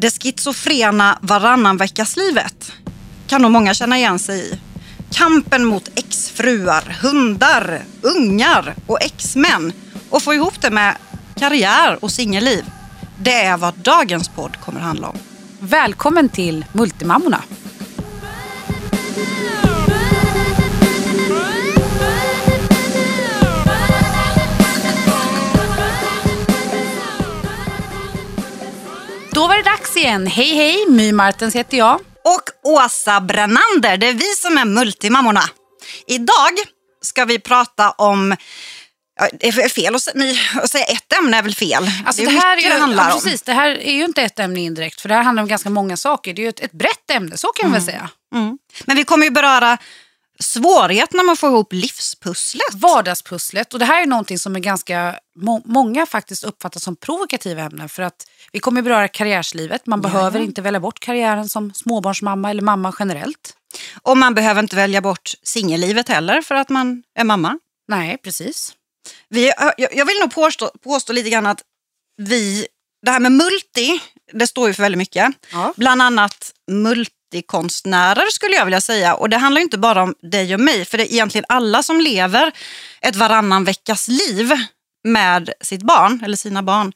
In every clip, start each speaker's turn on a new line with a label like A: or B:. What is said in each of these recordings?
A: Det schizofrena varannan veckas-livet kan nog många känna igen sig i. Kampen mot exfruar, hundar, ungar och exmän och få ihop det med karriär och singelliv. Det är vad dagens podd kommer att handla om.
B: Välkommen till Multimammorna. Då var det dags igen. Hej hej, My Martens heter jag.
A: Och Åsa Brännander, det är vi som är Multimammorna. Idag ska vi prata om det är fel att säga ett ämne är väl fel.
B: Alltså
A: det är
B: det här är,
A: det handlar
B: ja,
A: om.
B: precis, det här är ju inte ett ämne indirekt för det här handlar om ganska många saker. Det är ju ett, ett brett ämne, så kan man väl säga.
A: Mm. Men vi kommer ju beröra svårigheterna med att få ihop livspusslet.
B: Vardagspusslet och det här är någonting som är ganska må, många faktiskt uppfattar som provokativa ämnen för att vi kommer beröra karriärslivet. Man behöver inte välja bort karriären som småbarnsmamma eller mamma generellt.
A: Och man behöver inte välja bort singellivet heller för att man är mamma.
B: Nej, precis.
A: Vi, jag vill nog påstå, påstå lite grann att vi, det här med multi, det står ju för väldigt mycket.
B: Ja.
A: Bland annat multikonstnärer skulle jag vilja säga. Och det handlar inte bara om dig och mig, för det är egentligen alla som lever ett varannan veckas liv med sitt barn, eller sina barn,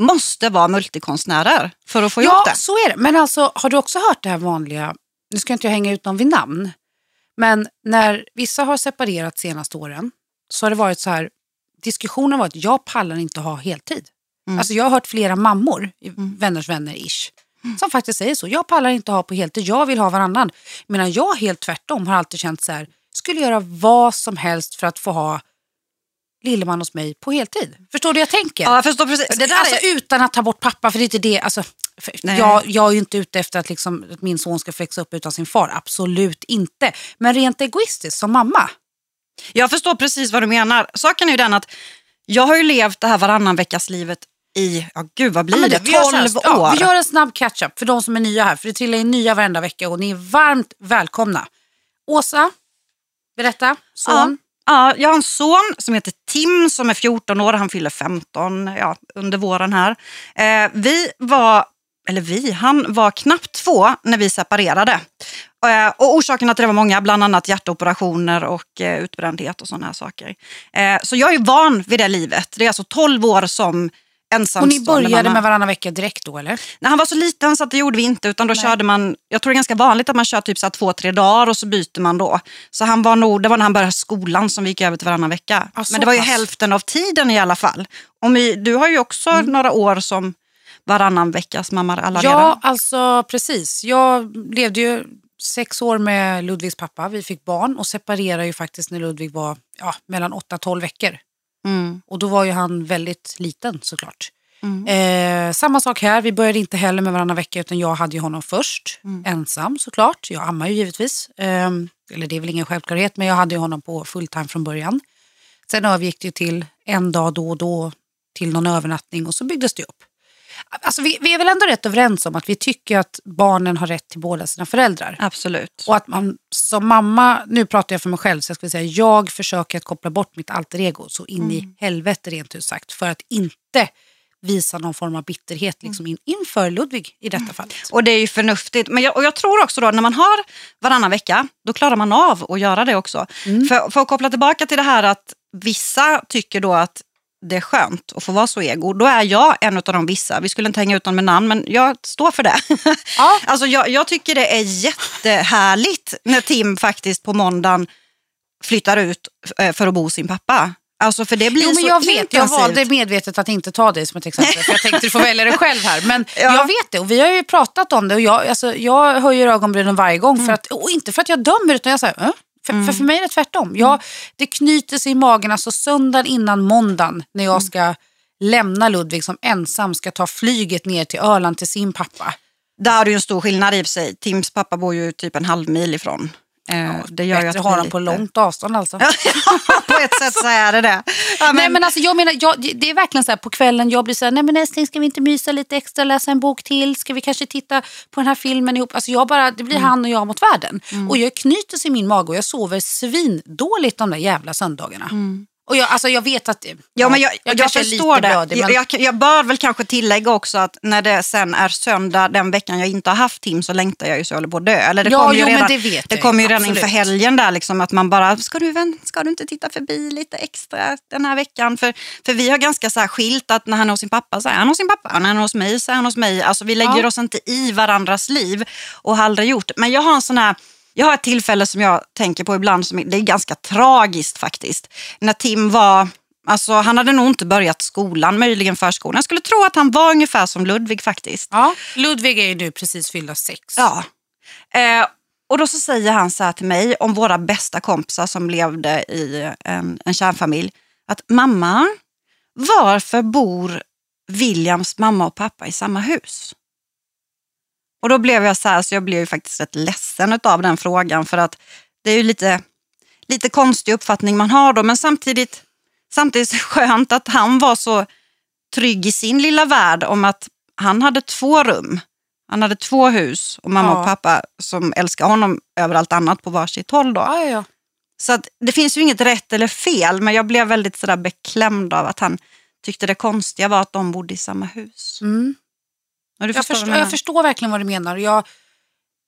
A: måste vara multikonstnärer för att få ihop
B: Mm. Ja,
A: det.
B: så är det. Men alltså, har du också hört det här vanliga, nu ska inte jag hänga ut någon vid namn, men när vissa har separerat senaste åren så har det varit så här, diskussionen har varit jag pallar inte ha heltid. Alltså jag har hört flera mammor, vänners vänner ish, som faktiskt säger så. Jag pallar inte ha på heltid, jag vill ha varannan. Medan jag helt tvärtom har alltid känt så här, skulle göra vad som helst för att få ha lilleman hos mig på heltid. Förstår du jag tänker?
A: Ja, jag förstår precis. Det där
B: alltså
A: är,
B: utan att ta bort pappa, för det är inte det. Alltså, jag, jag är ju inte ute efter att, liksom, att min son ska växa upp utan sin far. Absolut inte. Men rent egoistiskt som mamma.
A: jag förstår precis vad du menar. Saken är ju den att jag har ju levt det här varannan veckas livet i, ja gud vad blir
B: men
A: det,
B: vi gör så här,
A: 12 år?
B: Ja, vi gör en snabb catch-up för de som är nya här. För det trillar in nya varenda vecka och ni är varmt välkomna. Åsa, berätta. Son.
A: Ja, jag har en son som heter Tim som är 14 år. Han fyller 15 ja, under våren här. Eh, vi var, eller vi, han var knappt två när vi separerade. Eh, och orsakerna till det var många, bland annat hjärtoperationer och eh, utbrändhet och sådana här saker. Eh, så jag är van vid det livet. Det är alltså 12 år som
B: Och ni började
A: mamma.
B: med varannan vecka direkt då eller?
A: När han var så liten så att det gjorde vi inte utan då körde man, jag tror det är ganska vanligt att man kör typ så två, tre dagar och så byter man då. Så han var nog, det var när han började skolan som vi gick över till varannan vecka.
B: Så
A: Men det var ju
B: pass.
A: hälften av tiden i alla fall. Och my, du har ju också
B: Mm.
A: några år som varannan veckas mamma alla
B: Ja,
A: redan.
B: alltså precis. Jag levde ju sex år med Ludvigs pappa. Vi fick barn och separerade ju faktiskt när Ludvig var ja, mellan 8-12 veckor.
A: Mm.
B: Och då var ju han väldigt liten såklart. Eh, samma sak här, vi började inte heller med varannan vecka utan jag hade ju honom först. Ensam såklart, jag ammar ju givetvis. Eh, eller det är väl ingen självklarhet men jag hade ju honom på fulltime från början. Sen övergick det till en dag då och då till någon övernattning och så byggdes det upp. Alltså vi, vi är väl ändå rätt överens om att vi tycker att barnen har rätt till båda sina föräldrar.
A: Absolut.
B: Och att man som mamma, nu pratar jag för mig själv, så jag ska säga jag försöker att koppla bort mitt alter ego så in i helvete rent ut sagt. För att inte visa någon form av bitterhet liksom in, inför Ludvig i detta fallet.
A: Och det är ju förnuftigt. Men jag, och jag tror också då när man har varannan vecka, då klarar man av att göra det också.
B: Mm.
A: För, för att koppla tillbaka till det här att vissa tycker då att det är skönt att få vara så ego. Då är jag en av de vissa. Vi skulle inte hänga ut någon med namn, men jag står för det.
B: Ja.
A: alltså jag, jag tycker det är jättehärligt när Tim faktiskt på måndagen flyttar ut eh, för att bo hos sin pappa. Alltså för det blir
B: Jo, men
A: så
B: jag vet, jag
A: intensivt.
B: valde medvetet att inte ta dig som ett exempel. För jag tänkte du får välja det själv här. Men
A: Ja.
B: jag vet det och vi har ju pratat om det. Och jag, alltså, jag höjer ögonbrynen varje gång.
A: Mm.
B: För att, och inte för att jag dömer utan jag säger, äh? För, för, för mig är det tvärtom. Jag, det knyter sig i magen alltså söndagen innan måndagen när
A: Mm.
B: jag ska lämna Ludvig som ensam ska ta flyget ner till Öland till sin pappa.
A: Där har du ju en stor skillnad i och för sig. Tims pappa bor ju typ en halv mil ifrån. Eh, det gör
B: Bättre
A: att
B: ha dem på långt avstånd alltså.
A: på ett sätt så är det det. Ja, men,
B: Nej men alltså jag menar, jag, det är verkligen så här på kvällen jag blir så här, nej men älskling ska vi inte mysa lite extra, läsa en bok till, ska vi kanske titta på den här filmen ihop? Alltså jag bara, det blir
A: Mm.
B: han och jag mot världen. Och jag knyter sig i min mage och jag sover svindåligt de där jävla söndagarna.
A: Mm.
B: Och jag, alltså jag vet att...
A: Ja, men jag, jag,
B: är
A: förstår det.
B: blödig,
A: Jag,
B: men...
A: jag, jag bör väl kanske tillägga också att när det sen är söndag den veckan jag inte har haft Tim så längtar jag ju så jag håller på att dö. Eller det
B: Ja,
A: kommer ju
B: jo,
A: redan,
B: det vet jag,
A: kommer ju redan inför helgen där liksom att man bara, ska du, ska du inte titta förbi lite extra den här veckan? För, för vi har ganska så här skilt att när han är hos sin pappa så är han hos sin pappa, och när han är hos mig så är han hos mig. Alltså vi lägger
B: Ja.
A: oss inte i varandras liv och har aldrig gjort. Men jag har en sån här jag har ett tillfälle som jag tänker på ibland, som det är ganska tragiskt faktiskt. När Tim var, alltså han hade nog inte börjat skolan, möjligen förskolan. Jag skulle tro att han var ungefär som Ludvig faktiskt.
B: Ja, Ludvig är ju nu precis fyllda sex.
A: Ja. Eh, och då så säger han så här till mig om våra bästa kompisar som levde i en, en kärnfamilj. Att mamma, varför bor Williams mamma och pappa i samma hus? Och då blev jag så här, så jag blev ju faktiskt rätt ledsen av den frågan för att det är ju lite, lite konstig uppfattning man har då men samtidigt, samtidigt skönt att han var så trygg i sin lilla värld om att han hade två rum. Han hade två hus och mamma
B: Ja.
A: och pappa som älskar honom över allt annat på varsitt håll. Då.
B: Ja, ja.
A: Så att det finns ju inget rätt eller fel men jag blev väldigt sådär beklämd av att han tyckte det konstiga var att de bodde i samma hus.
B: Mm.
A: Och du
B: Jag,
A: förstår jag
B: förstår verkligen vad du menar. Jag,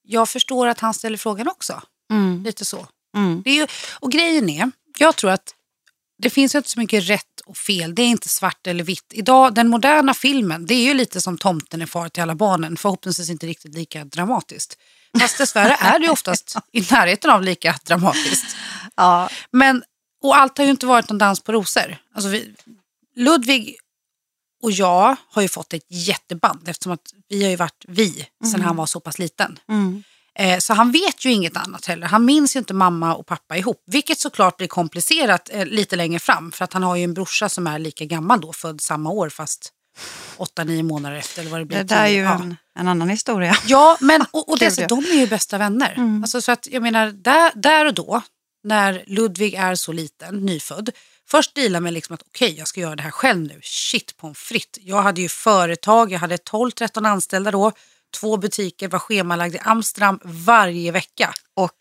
B: jag förstår att han ställer frågan också.
A: Mm,
B: Lite så.
A: mm,
B: Det är ju, och grejen är, jag tror att det finns inte så mycket rätt och fel. Det är inte svart eller vitt. Idag, den moderna filmen, det är ju lite som tomten är far till alla barnen. Förhoppningsvis inte riktigt lika dramatiskt. Fast dessvärre är det ju oftast i närheten av lika dramatiskt.
A: ja.
B: Men, och allt har ju inte varit någon dans på rosor. Alltså vi, Ludvig och jag har ju fått ett jätteband eftersom att vi har ju varit vi sedan han var så pass liten.
A: Mm.
B: Eh, så han vet ju inget annat heller. Han minns ju inte mamma och pappa ihop. Vilket såklart blir komplicerat eh, lite längre fram. För att han har ju en brorsa som är lika gammal då, född samma år fast 8-9 månader efter. Eller vad det blir.
A: Det där är ju
B: Ja.
A: en, en annan historia.
B: Ja, men och, och
A: ju.
B: de är ju bästa vänner. Alltså, så att, jag menar, där, där och då, när Ludvig är så liten, nyfödd, först deala med liksom att okej, jag ska göra det här själv nu. Shit pommes frites. Jag hade ju företag, jag hade 12-13 anställda då, två butiker, var schemalagd i Amsterdam varje vecka.
A: Och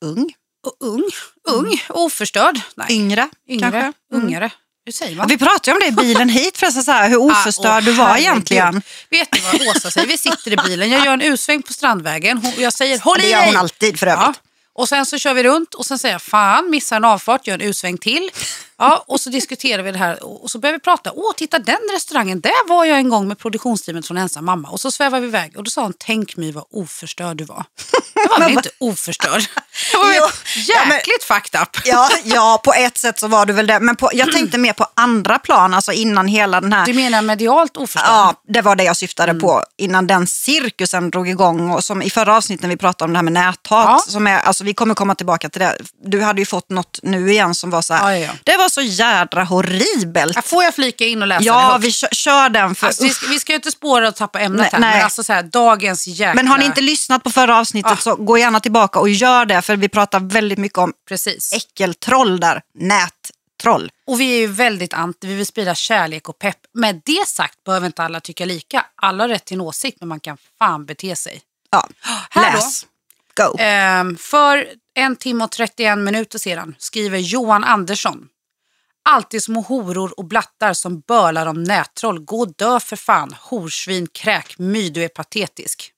A: ung,
B: Och ung, ung, oförstörd. Nej,
A: yngre,
B: yngre,
A: kanske. Mm.
B: ungare. Hur säger man?
A: Vi pratade om det i bilen hit förresten, så här, hur oförstörd
B: Ah, åh,
A: du var
B: herregud.
A: egentligen.
B: Vet ni vad Åsa säger? Vi sitter i bilen, jag gör en U-sväng på Strandvägen hon, och jag säger håll
A: Det
B: i
A: gör
B: dig!
A: hon alltid för övrigt.
B: Ja. Och sen så kör vi runt och sen säger jag fan, missar en avfart, gör en U-sväng till. Ja, och så diskuterar vi det här och så börjar vi prata. Åh, titta den restaurangen, där var jag en gång med produktionsteamet från Ensam mamma. Och så svävar vi iväg och då sa hon, tänk mig vad oförstörd du var. Jag var väl inte oförstörd. Jag var
A: Jo, ja, men-
B: jäkligt fucked up.
A: Ja, ja, på ett sätt så var du väl det. Men på, jag tänkte mer på andra plan, alltså innan hela den här...
B: Du menar medialt oförstörd?
A: Ja, det var det jag syftade
B: Mm.
A: på innan den cirkusen drog igång. Och som i förra avsnittet när vi pratade om det här med näthat.
B: Ja.
A: Som är, alltså, vi kommer komma tillbaka till det. Du hade ju fått något nu igen som var så här.
B: Ja.
A: Det var så jädra horribelt.
B: Får jag flika in och läsa det
A: Ja,
B: högt?
A: vi kör, kör den. För,
B: Alltså, vi, ska, vi ska ju inte spåra och tappa ämnet
A: Nej,
B: här,
A: nej.
B: men alltså så här, dagens jäkla...
A: men har ni inte lyssnat på förra avsnittet
B: Ah.
A: så gå gärna tillbaka och gör det. För vi pratar väldigt mycket om
B: Precis.
A: äckeltroll där. Nättroll.
B: Och vi är ju väldigt anti, vi vill sprida kärlek och pepp. Med det sagt behöver inte alla tycka lika. Alla har rätt till en åsikt, men man kan fan bete sig.
A: Ja,
B: Här då.
A: läs. Go.
B: Ehm, för en timme och 31 minuter sedan skriver Johan Andersson. Alltid små horor och blattar som bölar om nättroll. Gå och dö för fan. Horsvin, kräk, my, du är patetisk.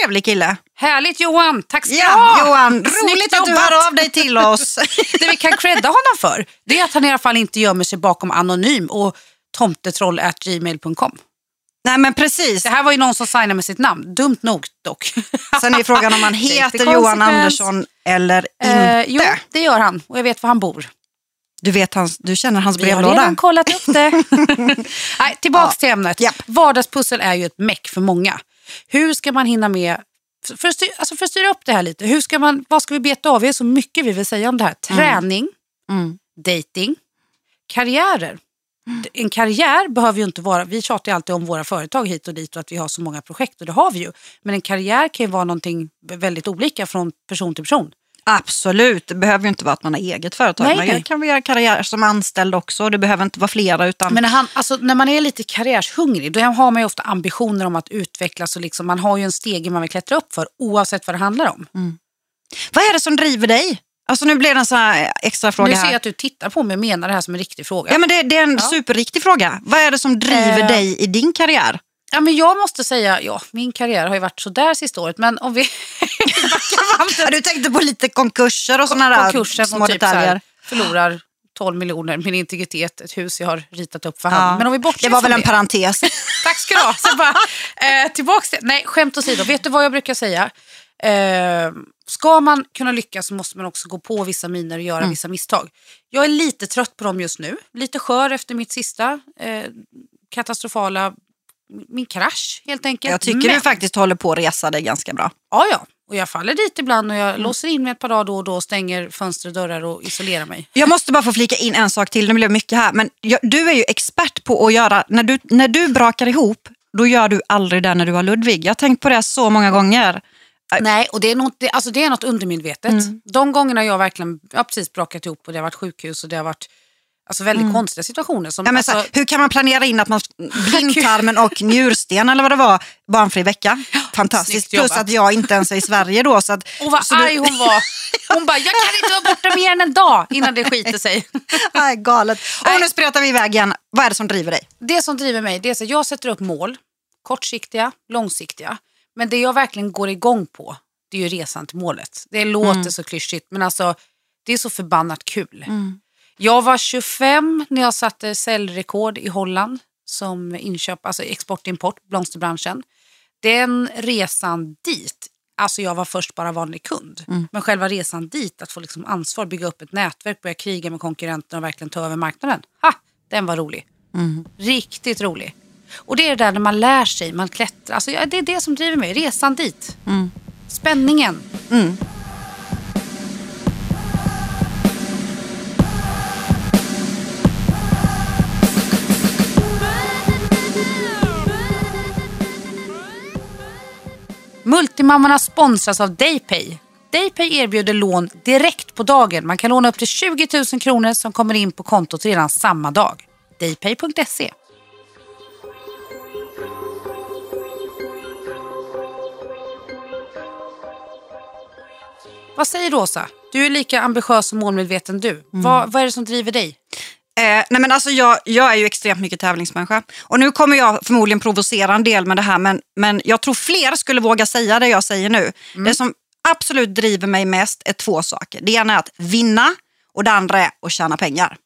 A: Trevlig kille.
B: Härligt Johan, tack ska du
A: Ja,
B: ha!
A: Johan,
B: Snyggt
A: roligt att du hör av dig till oss.
B: Det vi kan credda honom för det är att han i alla fall inte gömmer sig bakom anonym och tomtetroll.gmail.com.
A: Nej men precis.
B: Det här var ju någon som signade med sitt namn. Dumt nog dock.
A: Sen är frågan om han heter Johan. Andersson eller
B: Eh, jo,
A: inte.
B: det gör han och jag vet var han bor.
A: Du, vet hans, du känner hans
B: Vi har
A: brevlåda?
B: redan kollat upp det. Nej, tillbaks
A: Ja.
B: till ämnet.
A: Japp.
B: Vardagspussel är ju ett meck för många. Hur ska man hinna med för- att, styra, alltså för att styra upp det här lite, hur ska man, vad ska vi beta av? Vi har så mycket vi vill säga om det här. Träning,
A: Mm.
B: dating, karriärer. En karriär behöver ju inte vara, vi tjatar ju alltid om våra företag hit och dit och att vi har så många projekt och det har vi ju. Men en karriär kan ju vara någonting väldigt olika från person till person.
A: Absolut, det behöver ju inte vara att man har eget företag.
B: Nej,
A: man
B: nej.
A: kan göra karriär som anställd också. Det behöver inte vara flera. Utan...
B: Men när, han, alltså, när man är lite karriärshungrig då har man ju ofta ambitioner om att utvecklas och liksom, man har ju en stege man vill klättra upp för oavsett vad det handlar om.
A: Vad är det som driver dig? Alltså nu blir det en sån här extra fråga
B: Nu ser jag att du tittar på mig och menar det här som en riktig fråga.
A: Ja, men det, det är en
B: Ja.
A: superriktig fråga. Vad är det som driver
B: Eh.
A: dig i din karriär?
B: Ja, men jag måste säga, ja, min karriär har ju varit sådär sista året, men om vi.
A: Ja, du tänkte på lite konkurser och sådana där
B: konkursen
A: små
B: typ
A: detaljer.
B: här, förlorar 12 miljoner, min integritet, ett hus jag har ritat upp för
A: Ja.
B: hand. Men om vi bortser
A: det var väl en parentes.
B: Tack ska du ha. Så bara, eh, tillbaks till, nej, skämt åsido, vet du vad jag brukar säga? Eh, ska man kunna lyckas så måste man också gå på vissa miner och göra
A: Mm.
B: vissa misstag. Jag är lite trött på dem just nu. Lite skör efter mitt sista eh, katastrofala, min krasch helt enkelt.
A: Jag tycker
B: Men-
A: du faktiskt håller på att resa dig ganska bra.
B: Ja, ja. Och jag faller dit ibland och jag
A: Mm.
B: låser in mig ett par dagar då och då, stänger fönster och dörrar och isolerar mig.
A: Jag måste bara få flika in en sak till, nu blev mycket här. Men jag, du är ju expert på att göra, när du, när du brakar ihop, då gör du aldrig det när du har Ludvig. Jag har tänkt på det så många gånger.
B: Nej, och det är något, det, alltså det är något undermedvetet.
A: Mm.
B: De gångerna jag verkligen jag har precis brakat ihop och det har varit sjukhus och det har varit alltså, väldigt konstiga situationer. Som,
A: Mm. Ja, men så
B: alltså,
A: här, hur kan man planera in att man blindtarmen och njursten eller vad det var, barnfri vecka? Fantastiskt. Plus att jag inte ens är i Sverige då. Så att,
B: och vad
A: så du-
B: arg hon var. Hon bara, jag kan inte vara borta mer än en dag innan det skiter sig.
A: Nej, galet. Och
B: Nej.
A: nu spretar vi iväg igen. Vad är det som driver dig?
B: Det som driver mig det är att jag sätter upp mål. Kortsiktiga, långsiktiga. Men det jag verkligen går igång på det är ju resan till målet. Det låter
A: Mm.
B: så klyschigt men alltså det är så förbannat kul. Jag var 25 när jag satte säljrekord i Holland som inköp, alltså export-import, blomsterbranschen. Den resan dit, alltså jag var först bara vanlig kund.
A: Mm.
B: Men själva resan dit, att få liksom ansvar, bygga upp ett nätverk, börja kriga med konkurrenterna och verkligen ta över marknaden. Ha, den var rolig. Riktigt rolig. Och det är det där när man lär sig, man klättrar. Alltså, det är det som driver mig, resan dit. Spänningen. Multimammorna sponsras av Daypay. Daypay erbjuder lån direkt på dagen. Man kan låna upp till 20 000 kronor som kommer in på kontot redan samma dag. Daypay.se. Vad säger du Åsa? Du är lika ambitiös och målmedveten du. Vad, vad är det som driver dig?
A: Eh, nej men alltså jag, jag är ju extremt mycket tävlingsmänniska. Och nu kommer jag förmodligen provocera en del med det här, men, men jag tror fler skulle våga säga det jag säger nu. Det som absolut driver mig mest är två saker. Det ena är att vinna och det andra är att tjäna pengar.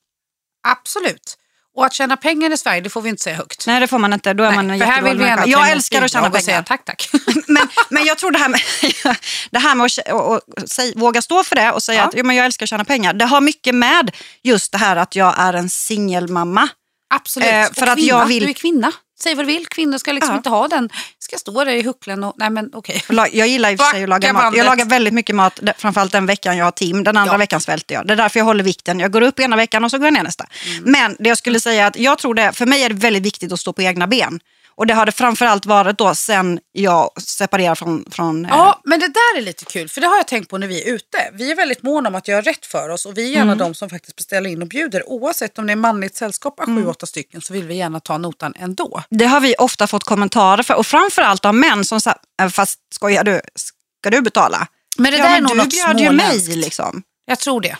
B: Absolut. Och att tjäna pengar i Sverige, det får vi inte säga högt.
A: Nej, det får man inte. Då är man en
B: här vill vi ta
A: Jag älskar att tjäna
B: och säga
A: pengar.
B: tack, tack.
A: men, men jag tror det här med, det här med att och, och, säg, våga stå för det och säga
B: Ja.
A: att jo, men jag älskar att tjäna pengar. Det har mycket med just det här att jag är en singelmamma.
B: Absolut.
A: Eh,
B: Och
A: för att
B: kvinna,
A: jag vill-
B: Du är kvinna. Säg vad du vill. Kvinnor ska liksom
A: Ja.
B: inte ha den. Ska stå där i hucklen och... Nej men okej.
A: La- Jag gillar i och för sig att laga mat. Jag lagar väldigt mycket mat, framförallt den veckan jag har team. Den andra
B: Ja.
A: veckan svälter jag. Det är därför jag håller vikten. Jag går upp ena veckan och så går jag ner nästa.
B: Mm.
A: Men det jag skulle säga är att jag tror det, för mig är det väldigt viktigt att stå på egna ben. Och det har det framförallt varit då sen jag separerade från... från eh,
B: Ja, men det där är lite kul. För det har jag tänkt på när vi är ute. Vi är väldigt måna om att göra rätt för oss. Och vi är
A: Mm.
B: gärna de som faktiskt beställer in och bjuder. Oavsett om det är manligt sällskap av
A: Mm.
B: sju, åtta stycken så vill vi gärna ta notan ändå.
A: Det har vi ofta fått kommentarer för. Och framförallt av män som säger, "Äh, fast skojar du, ska du betala?
B: Men det
A: ja,
B: där är
A: men
B: nog
A: du
B: något
A: bjöd ju mig liksom.
B: Jag tror det.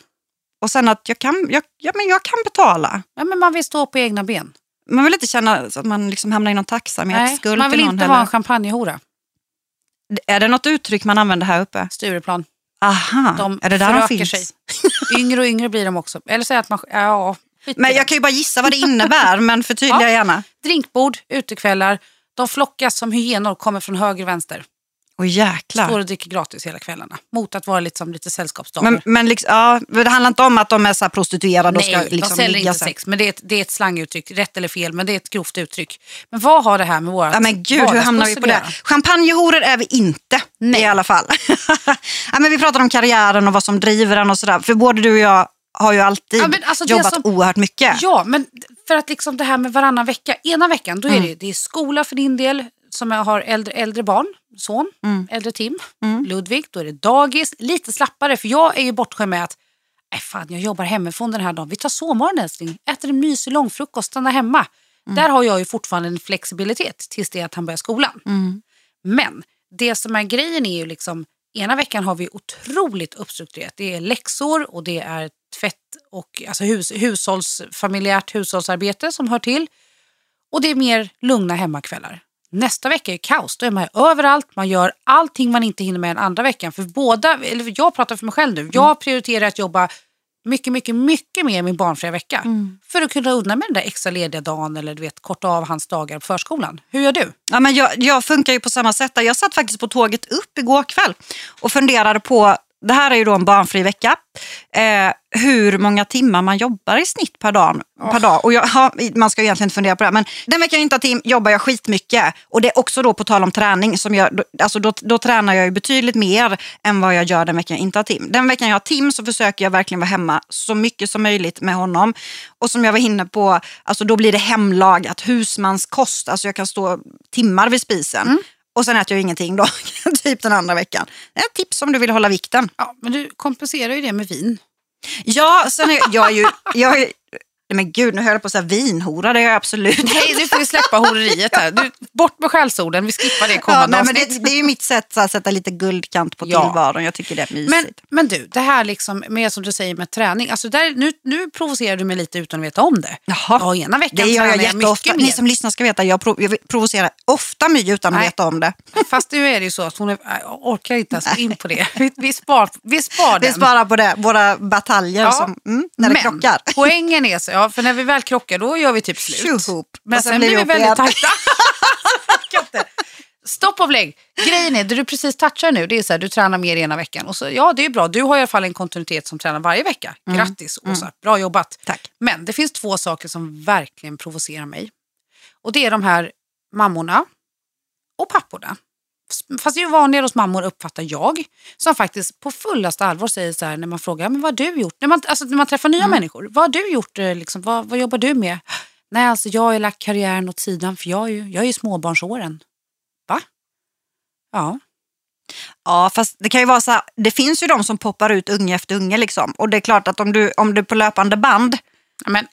A: Och sen att jag kan, jag, ja, men jag kan betala.
B: Ja, men man vill stå på egna ben.
A: Man vill inte känna så att man liksom hamnar i någon tacksamhetsskuld
B: man vill inte vara en champagnehora.
A: Är det något uttryck man använder här uppe?
B: Stureplan.
A: Aha,
B: De
A: är det där de finns?
B: sig. Yngre och yngre blir de också. Eller säga att man... Ja,
A: Men jag kan ju bara gissa vad det innebär, men förtydliga
B: Ja.
A: gärna.
B: Drinkbord, utekvällar. De flockas som hyenor, kommer från höger och vänster.
A: Åh jäklar.
B: Står och dricker gratis hela kvällarna. Mot att vara lite som lite sällskapsdamer.
A: Men, men liksom, ja, det handlar inte om att de är så prostituerade och
B: Nej,
A: ska liksom
B: de säljer inte
A: sen.
B: sex. Men det är, ett, det är ett slanguttryck. Rätt eller fel, men det är ett grovt uttryck. Men vad har det här med våra
A: Ja, men gud, hur hamnar vi på det? Champagnehoror är vi inte
B: Nej.
A: i alla fall. ja, men vi pratar om karriären och vad som driver den och sådär. För både du och jag har ju alltid
B: Ja, alltså
A: jobbat
B: som-
A: oerhört mycket.
B: Ja, men för att liksom det här med varannan vecka. Ena veckan då är
A: Mm.
B: det, det är skola för din del, som jag har äldre, äldre barn, son,
A: Mm.
B: äldre Tim, Ludvig. Då är det dagis, lite slappare för jag är ju bortskämd med att Nej, fan, jag jobbar hemifrån den här dagen. Vi tar sovmorgon älskling. Äter en mysig långfrukost, stannar hemma.
A: Mm.
B: Där har jag ju fortfarande en flexibilitet tills det att han börjar skolan.
A: Mm.
B: Men det som är grejen är ju liksom ena veckan har vi otroligt uppstrukturerat. Det är läxor och det är tvätt och alltså hus, hushålls, familjärt hushållsarbete som hör till. Och det är mer lugna hemmakvällar. Nästa vecka är kaos. Då är man överallt, man gör allting man inte hinner med den andra veckan. För båda, eller jag pratar för mig själv nu, jag prioriterar att jobba mycket, mycket, mycket mer min barnfria vecka. För att kunna unna mig den där extra lediga dagen eller du vet, korta av hans dagar på förskolan. Hur gör du?
A: Ja, men jag, jag funkar ju på samma sätt. Jag satt faktiskt på tåget upp igår kväll och funderade på, det här är ju då en barnfri vecka, eh, hur många timmar man jobbar i snitt per dag. Per dag. Och jag, ja, man ska ju egentligen inte fundera på det, men den veckan jag inte har tim jobbar jag skitmycket. Och det är också då på tal om träning, som jag, alltså då, då tränar jag ju betydligt mer än vad jag gör den veckan jag inte har tim. Den veckan jag har tim så försöker jag verkligen vara hemma så mycket som möjligt med honom. Och som jag var inne på, alltså då blir det hemlagat, husmanskost. Alltså jag kan stå timmar vid spisen. Och sen äter jag ingenting då, typ den andra veckan. Det är ett tips om du vill hålla vikten.
B: Ja, men du kompenserar ju det med vin.
A: Ja, sen är jag, är ju... Jag är, nej men gud, nu höll jag på att säga vinhora, det är jag absolut
B: Nej, nu får vi släppa horeriet här. Du, bort med skällsorden, vi skippar det
A: Ja,
B: kommande
A: nej, men det, det är ju mitt sätt att sätta lite guldkant på
B: Ja.
A: tillvaron. Jag tycker det är mysigt.
B: Men, men du, det här liksom med som du säger med träning. Alltså där, nu, nu provocerar du mig lite utan att veta om det.
A: Jaha.
B: Ja, ena veckan
A: det gör jag
B: tränar
A: jätteofta. Ni som lyssnar ska veta, jag, prov, jag provocerar ofta My utan att
B: Nej.
A: veta om det.
B: Fast nu är det ju så att hon är, jag orkar inte ens gå in på det. Vi, vi, spar, vi spar
A: Vi
B: den.
A: sparar på det, våra bataljer
B: Ja,
A: som, mm, när det
B: Men
A: krockar.
B: poängen är så, ja, för när vi väl krockar då gör vi typ slut.
A: Tjohop.
B: Men
A: Och
B: sen, blir vi väldigt tajta. Stopp och belägg. Grejen är, det du precis touchar nu, det är så här, du tränar mer ena veckan. Och så, ja, det är bra. Du har i alla fall en kontinuitet som tränar varje vecka. Grattis Åsa, bra jobbat.
A: Tack.
B: Men det finns två saker som verkligen provocerar mig. Och det är de här mammorna och papporna. Fast det är ju vanligare hos mammor uppfattar jag. Som faktiskt på fullaste allvar säger så här när man frågar, men vad har du gjort? När man, alltså, när man träffar nya människor, vad har du gjort? eh, Liksom, vad, vad jobbar du med? Nej, alltså jag har ju lagt karriären åt sidan för jag är ju, jag är ju småbarnsåren. Va? Ja.
A: Ja, fast det kan ju vara så här, det finns ju de som poppar ut unge efter unge liksom. Och det är klart att om du, om du på löpande band,
B: Men,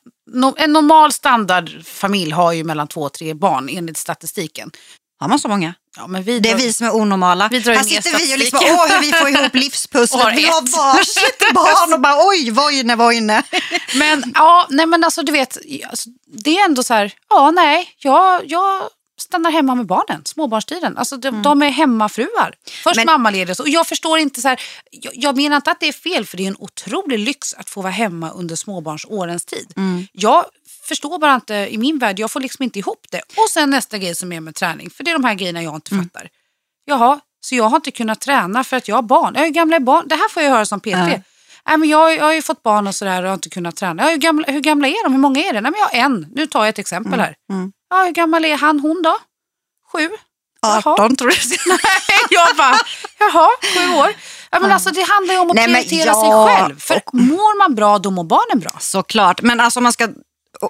B: en normal standardfamilj har ju mellan två och tre barn enligt statistiken.
A: Har man så många?
B: Ja, men vi
A: Det är
B: drar-
A: vi som är onormala.
B: Vi drar
A: Här sitter vi och liksom, åh hur vi får ihop
B: har
A: livspusslet. Vi har varsitt barn och bara oj, vojne, vojne.
B: Men ja, nej men alltså du vet, alltså, det är ändå så här, ja nej, jag, jag stannar hemma med barnen, småbarnstiden. Alltså de, de är hemmafruar. Först
A: Men-
B: mammaledig och jag förstår inte så här, jag, jag menar inte att det är fel för det är en otrolig lyx att få vara hemma under småbarnsårens tid. Jag förstår bara inte i min värld, jag får liksom inte ihop det. Och sen nästa grej som är med träning, för det är de här grejerna jag inte fattar. Jaha, så jag har inte kunnat träna för att jag har barn. Jag är gamla är barn. Det här får jag höra som PT.
A: Ja.
B: Nej, men jag, jag har ju fått barn och sådär och har inte kunnat träna. Ja, hur, gamla, hur gamla är de? Hur många är det? Nej, men jag har en. Nu tar jag ett exempel här.
A: mm.
B: Ja, hur gammal är han, hon då? Sju? Jaha.
A: 18 tror du?
B: jag bara, jaha, sju år. Ja, men alltså, det handlar ju om att
A: Nej,
B: prioritera
A: ja,
B: sig själv. För mår man bra, då mår barnen bra.
A: Såklart, men alltså om man ska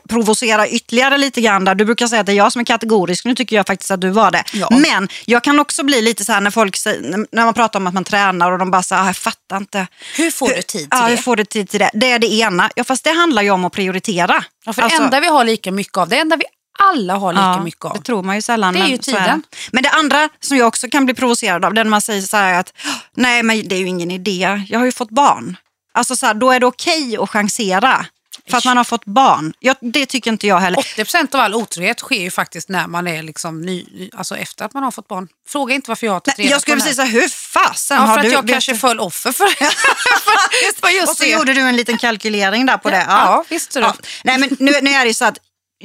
A: provocera ytterligare lite grann där. Du brukar säga att det är jag som är kategorisk, nu tycker jag faktiskt att du var det.
B: Ja.
A: Men jag kan också bli lite så här när folk säger, när man pratar om att man tränar och de bara säger, ah, jag fattar inte.
B: Hur får du tid till
A: ja,
B: det?
A: hur får du tid till det? Det är det ena. Ja, fast det handlar ju om att prioritera.
B: Ja, för
A: Alltså-
B: det enda vi har lika mycket av, det enda vi alla har lika
A: Ja,
B: mycket av.
A: Det tror man ju sällan.
B: Det är
A: men
B: ju
A: så är
B: tiden.
A: det. Men det andra som jag också kan bli provocerad av, det är när man säger så här att nej men det är ju ingen idé, jag har ju fått barn. Alltså så här, då är det okej att chansera för att man har fått barn. Jag, det tycker inte jag heller.
B: 80% av all otrohet sker ju faktiskt när man är liksom ny, alltså efter att man har fått barn. Fråga inte varför jag har tagit reda
A: jag skulle
B: på det här.
A: precis säga, hur fasen
B: Ja,
A: har
B: för
A: du...
B: att jag kanske
A: du-
B: föll offer för, för, för just
A: Och så
B: det.
A: gjorde du en liten kalkylering där på det.
B: Ja, visst är det.
A: Nej, men nu, nu är det ju så att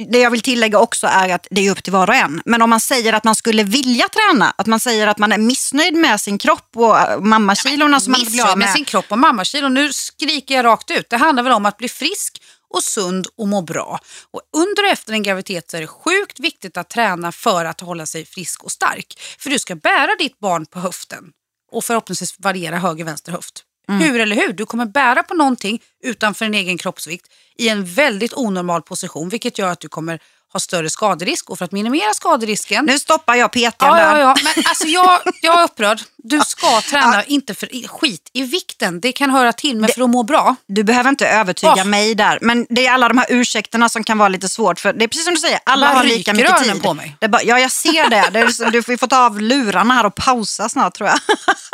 A: det jag vill tillägga också är att det är upp till var och en. Men om man säger att man skulle vilja träna, att man säger att man är missnöjd med sin kropp och äh, mammakilorna som man vill bli av
B: med
A: med.
B: sin kropp och mammakilo. Nu skriker jag rakt ut. Det handlar väl om att bli frisk och sund och må bra. Och under och efter en graviditet är det sjukt viktigt att träna för att hålla sig frisk och stark. För du ska bära ditt barn på höften och förhoppningsvis variera höger vänster höft. Hur eller hur? Du kommer bära på någonting utanför din egen kroppsvikt i en väldigt onormal position vilket gör att du kommer har större skaderisk och för att minimera skaderisken
A: Nu stoppar jag PTn
B: Ja,
A: där.
B: ja, ja. Men alltså jag, jag är upprörd. Du ska träna, inte för skit i vikten. Det kan höra till, men för att må bra.
A: Du behöver inte övertyga
B: Åh.
A: mig där. Men det är alla de här ursäkterna som kan vara lite svårt. För det är precis som du säger, alla har lika mycket tid.
B: på mig.
A: Det bara, ja, jag ser det. det är, du får få ta av lurarna här och pausa snart tror jag.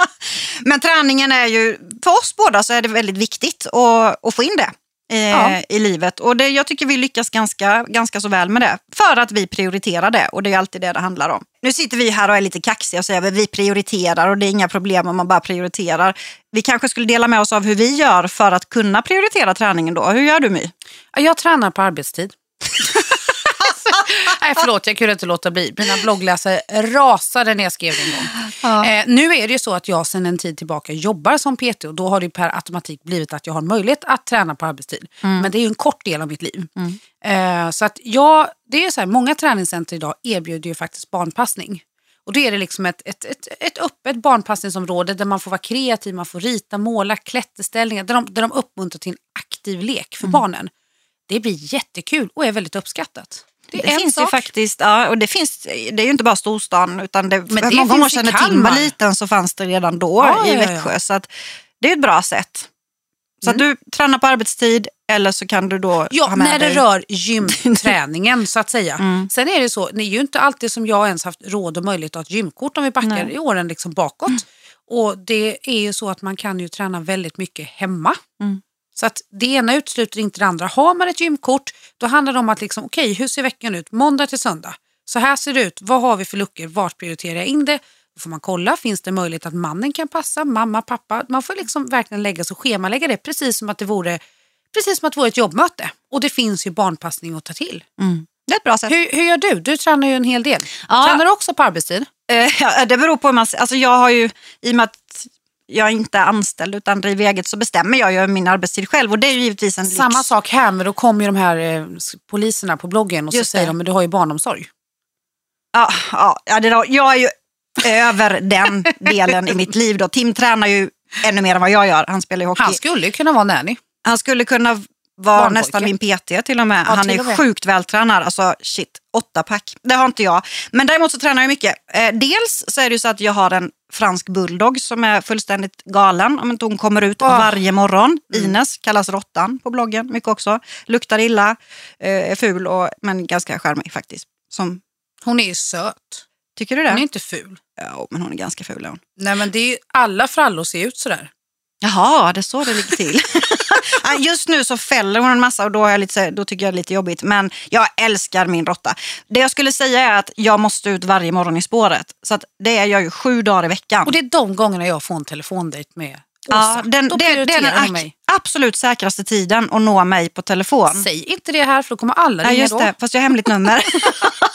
A: Men träningen är ju, för oss båda så är det väldigt viktigt att, att få in det. Eh,
B: Ja.
A: i livet. Och det, jag tycker vi lyckas ganska, ganska så väl med det. För att vi prioriterar det och det är alltid det det handlar om. Nu sitter vi här och är lite kaxiga och säger att vi prioriterar och det är inga problem om man bara prioriterar. Vi kanske skulle dela med oss av hur vi gör för att kunna prioritera träningen då. Hur gör du My?
B: Ja, Jag tränar på arbetstid. Nej, förlåt, jag kunde inte låta bli. Mina bloggläsare rasade när jag skrev det en gång. Eh, nu är det ju så att jag sedan en tid tillbaka jobbar som PT och då har det per automatik blivit att jag har möjlighet att träna på arbetstid. Men det är ju en kort del av mitt liv. Eh, så att jag, det är så här, många träningscenter idag erbjuder ju faktiskt barnpassning. Och då är det liksom ett, ett, ett, ett öppet barnpassningsområde där man får vara kreativ, man får rita, måla, klätterställningar, där de, där de uppmuntrar till en aktiv lek för barnen. Det blir jättekul och är väldigt uppskattat. Det,
A: Det finns
B: sak.
A: ju faktiskt, ja, och det finns, det är ju inte bara storstan utan det,
B: Men det
A: många år sedan när Tim var liten så fanns det redan då
B: Ja,
A: i
B: ja, ja.
A: Växjö. Så att det är ett bra sätt. Så att
B: Mm.
A: du tränar på arbetstid eller så kan du då
B: Ja,
A: ha med
B: när det
A: dig...
B: rör gymträningen så att säga.
A: Mm.
B: Sen är det så, det är ju inte alltid som jag ens haft råd och möjlighet att ha ett gymkort om vi backar
A: Nej.
B: i åren liksom bakåt. Och det är ju så att man kan ju träna väldigt mycket hemma.
A: Mm.
B: Så att det ena utesluter inte det andra. Har man ett gymkort, då handlar det om att liksom, okej, hur ser veckan ut? Måndag till söndag. Så här ser det ut. Vad har vi för luckor? Vart prioriterar jag in det? Då får man kolla, finns det möjlighet att mannen kan passa? Mamma, pappa? Man får liksom verkligen lägga sig och schemalägga det precis som att det vore Precis som att det vore ett jobbmöte. Och det finns ju barnpassning att ta till.
A: Mm. Det är ett bra sätt.
B: Hur, hur gör du? Du tränar ju en hel del.
A: Ja.
B: Tränar du också på arbetstid?
A: Eh, det beror på hur man... Alltså jag har ju, i och med att jag inte är anställd utan driver eget så bestämmer jag ju min arbetstid själv och det är ju givetvis en
B: Samma
A: lyx.
B: sak här, men då kommer ju de här eh, poliserna på bloggen och
A: Just
B: så säger
A: det.
B: de, men du har ju barnomsorg.
A: Ja, ja, ja, det där, jag är ju över den delen i mitt liv. Då. Tim tränar ju ännu mer än vad jag gör. Han spelar ju hockey.
B: Han skulle ju kunna vara nanny.
A: Han skulle kunna
B: Barnpojke.
A: nästan min PT till och med.
B: Ja,
A: han är
B: med.
A: sjukt vältränad. Alltså shit, åtta pack. Det har inte jag. Men däremot så tränar jag mycket. Eh, dels så är det ju så att jag har en fransk bulldog som är fullständigt galen om inte hon kommer ut
B: Åh.
A: varje morgon.
B: Mm.
A: Ines kallas råttan på bloggen mycket också. Luktar illa, eh, är ful och, men ganska charmig faktiskt. Som,
B: Hon är ju söt.
A: tycker du det?
B: Hon är inte ful.
A: Ja, men hon är ganska ful hon.
B: Nej, men det är ju, alla frallor ser ut sådär.
A: Jaha, det är så det ligger till. Just nu så fäller hon en massa och då, är jag lite, då tycker jag det är lite jobbigt. Men jag älskar min råtta. Det jag skulle säga är att jag måste ut varje morgon i spåret. Så att det är jag ju sju dagar i veckan.
B: Och det är de gångerna jag får en telefondejt med Åsa.
A: ja, den,
B: Då
A: det, det är den absolut säkraste tiden att nå mig på telefon.
B: Säg inte det här för då kommer alla
A: Ja,
B: ringa
A: just
B: då.
A: det, fast jag har hemligt nummer.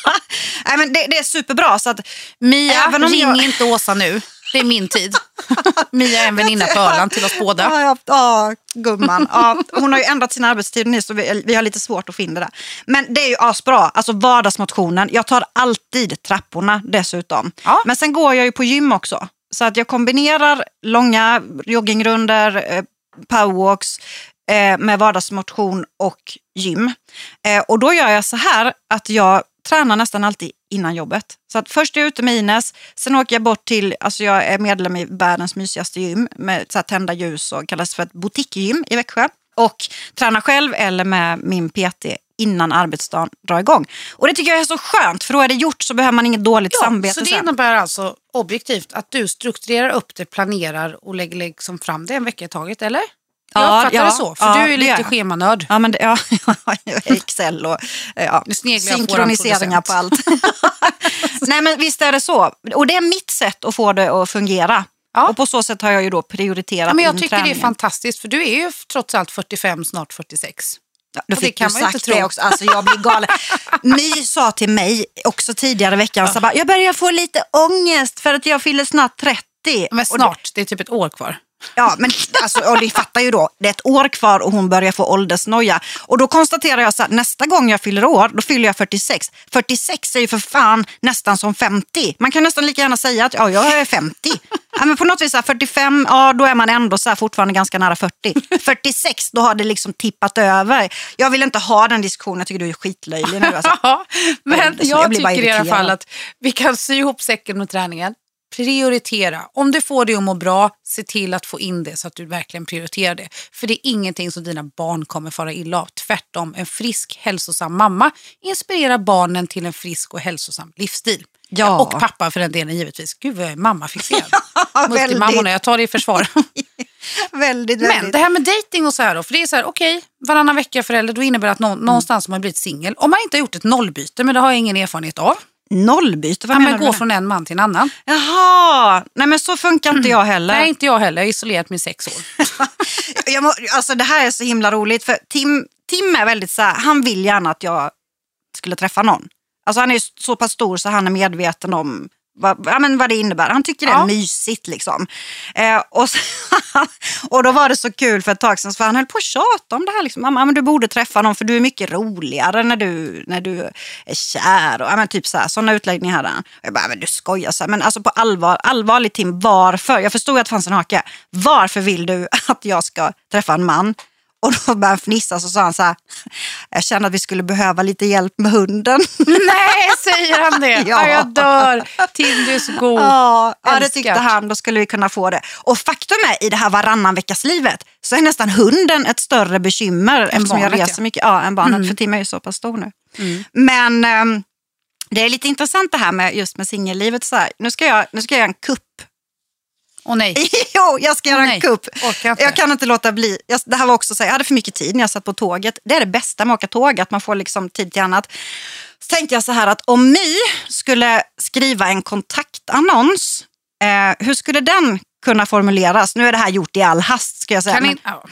A: Nej, men det, det är superbra. Så att,
B: Mia,
A: Även om
B: ring
A: jag-
B: inte Åsa nu. Det är min tid. Mia är en väninna på Öland till oss båda.
A: Ja, ja, ja gumman. Ja, hon har ju ändrat sin arbetstid nu så vi, vi har lite svårt att in det där. Men det är ju asbra. Alltså vardagsmotionen. Jag tar alltid trapporna dessutom.
B: Ja.
A: Men sen går jag ju på gym också. Så att jag kombinerar långa joggingrunder, eh, powerwalks eh, med vardagsmotion och gym. Eh, och då gör jag så här att jag tränar nästan alltid innan jobbet. Så att först är jag ute med Ines, sen åker jag bort till, alltså jag är medlem i världens mysigaste gym med så här tända ljus och kallas för ett boutiquegym i Växjö. Och tränar själv eller med min PT innan arbetsdagen drar igång. Och det tycker jag är så skönt för då är det gjort så behöver man inget dåligt samvete
B: så det
A: sen.
B: innebär alltså objektivt att du strukturerar upp det, planerar och lägger liksom fram det en vecka i taget, eller? Jag
A: Ja,
B: uppfattar
A: ja,
B: det så, för
A: ja,
B: du är
A: det
B: lite
A: jag.
B: schemanörd.
A: Ja, men det, ja, Excel och ja,
B: jag på
A: synkroniseringar på allt. Nej men visst är det så. Och det är mitt sätt att få det att fungera.
B: Ja.
A: Och på så sätt har jag ju då prioriterat
B: Ja, men jag tycker det är
A: träningen.
B: fantastiskt, för du är ju trots allt 45, snart 46.
A: Ja, då
B: Och det
A: fick
B: kan
A: du
B: man ju inte
A: sagt
B: tro.
A: det också. Alltså jag blir galen. My sa till mig också tidigare i veckan, så bara, jag börjar få lite ångest för att jag fyller snart 30.
B: Men snart, det är typ ett år kvar.
A: Ja, men alltså, ni fattar ju då, det är ett år kvar och hon börjar få åldersnoja. Och då konstaterar jag så här, nästa gång jag fyller år, då fyller jag 46. 46 är ju för fan nästan som 50. Man kan nästan lika gärna säga att ja, jag är 50. Ja, men på något vis, så här, 45, ja, då är man ändå så här, fortfarande ganska nära 40. 46, då har det liksom tippat över. Jag vill inte ha den diskussionen, jag tycker du är skitlöjlig nu. Alltså.
B: Men
A: Jag
B: jag, tycker i alla fall att vi kan sy ihop säcken med träningen. Prioritera. Om du får det att må bra, se till att få in det så att du verkligen prioriterar det. För det är ingenting som dina barn kommer fara illa av. Tvärtom, en frisk, hälsosam mamma inspirerar barnen till en frisk och hälsosam livsstil.
A: Ja.
B: Och pappa för den delen givetvis. Gud vad jag är mammafixerad.
A: väldigt.
B: Multimammorna, jag tar det i försvar.
A: Väldigt,
B: Men
A: väldigt.
B: det här med dating och så här då, för det är så här, okej, varannan vecka förälder, då innebär det att någon, någonstans har man blivit singel. Om man inte har gjort ett nollbyte, men det har jag ingen erfarenhet av.
A: Nollbyte, vad
B: Ja,
A: menar
B: men
A: du?
B: gå från en man till en anman.
A: det? Jaha, nej men så funkar inte jag heller.
B: Nej, inte jag heller. Jag har isolerat mig i sex år.
A: Må, alltså det här är så himla roligt för Tim, Tim är väldigt så här, han vill gärna att jag skulle träffa någon. Alltså han är så pass stor så han är medveten om vad, ja, men vad det innebär. Han tycker det är
B: Ja.
A: mysigt liksom. Eh, och, så, och då var det så kul för ett tag sedan för han höll på att tjata om det här. Liksom. Mamma, men du borde träffa någon för du är mycket roligare när du, när du är kär. Och, ja, men typ så här, sådana utläggningar hade han. Jag bara, men du skojar. Så här. Men alltså på allvar, allvarligt Tim, varför? Jag förstod att det fanns en hake. Varför vill du att jag ska träffa en man? Och då började han fnissa så sa han så här, jag känner att vi skulle behöva lite hjälp med hunden.
B: Nej, säger han det?
A: Ja.
B: ja. jag dör. Tim, du är så god.
A: Ja, ja, det tyckte han. Då skulle vi kunna få det. Och faktum är, i det här varannan veckas livet så är nästan hunden ett större bekymmer eftersom jag
B: barnet,
A: reser
B: ja.
A: mycket. Ja, än barnet.
B: Mm.
A: För Tim är ju så pass stor nu.
B: Mm.
A: Men ehm, det är lite intressant det här med just med singellivet. Så här. Nu, ska jag, nu ska jag göra en kupp.
B: Åh nej.
A: jo, jag ska göra
B: Åh,
A: en kupp.
B: Inte.
A: Jag kan inte låta bli. Jag, det här var också så här, jag hade för mycket tid när jag satt på tåget. Det är det bästa med att åka tåg, att man får liksom tid till annat. Så tänkte jag så här att om My skulle skriva en kontaktannons, eh, hur skulle den kunna formuleras? Nu är det här gjort i all hast ska jag säga.
B: Kan
A: men,
B: ja.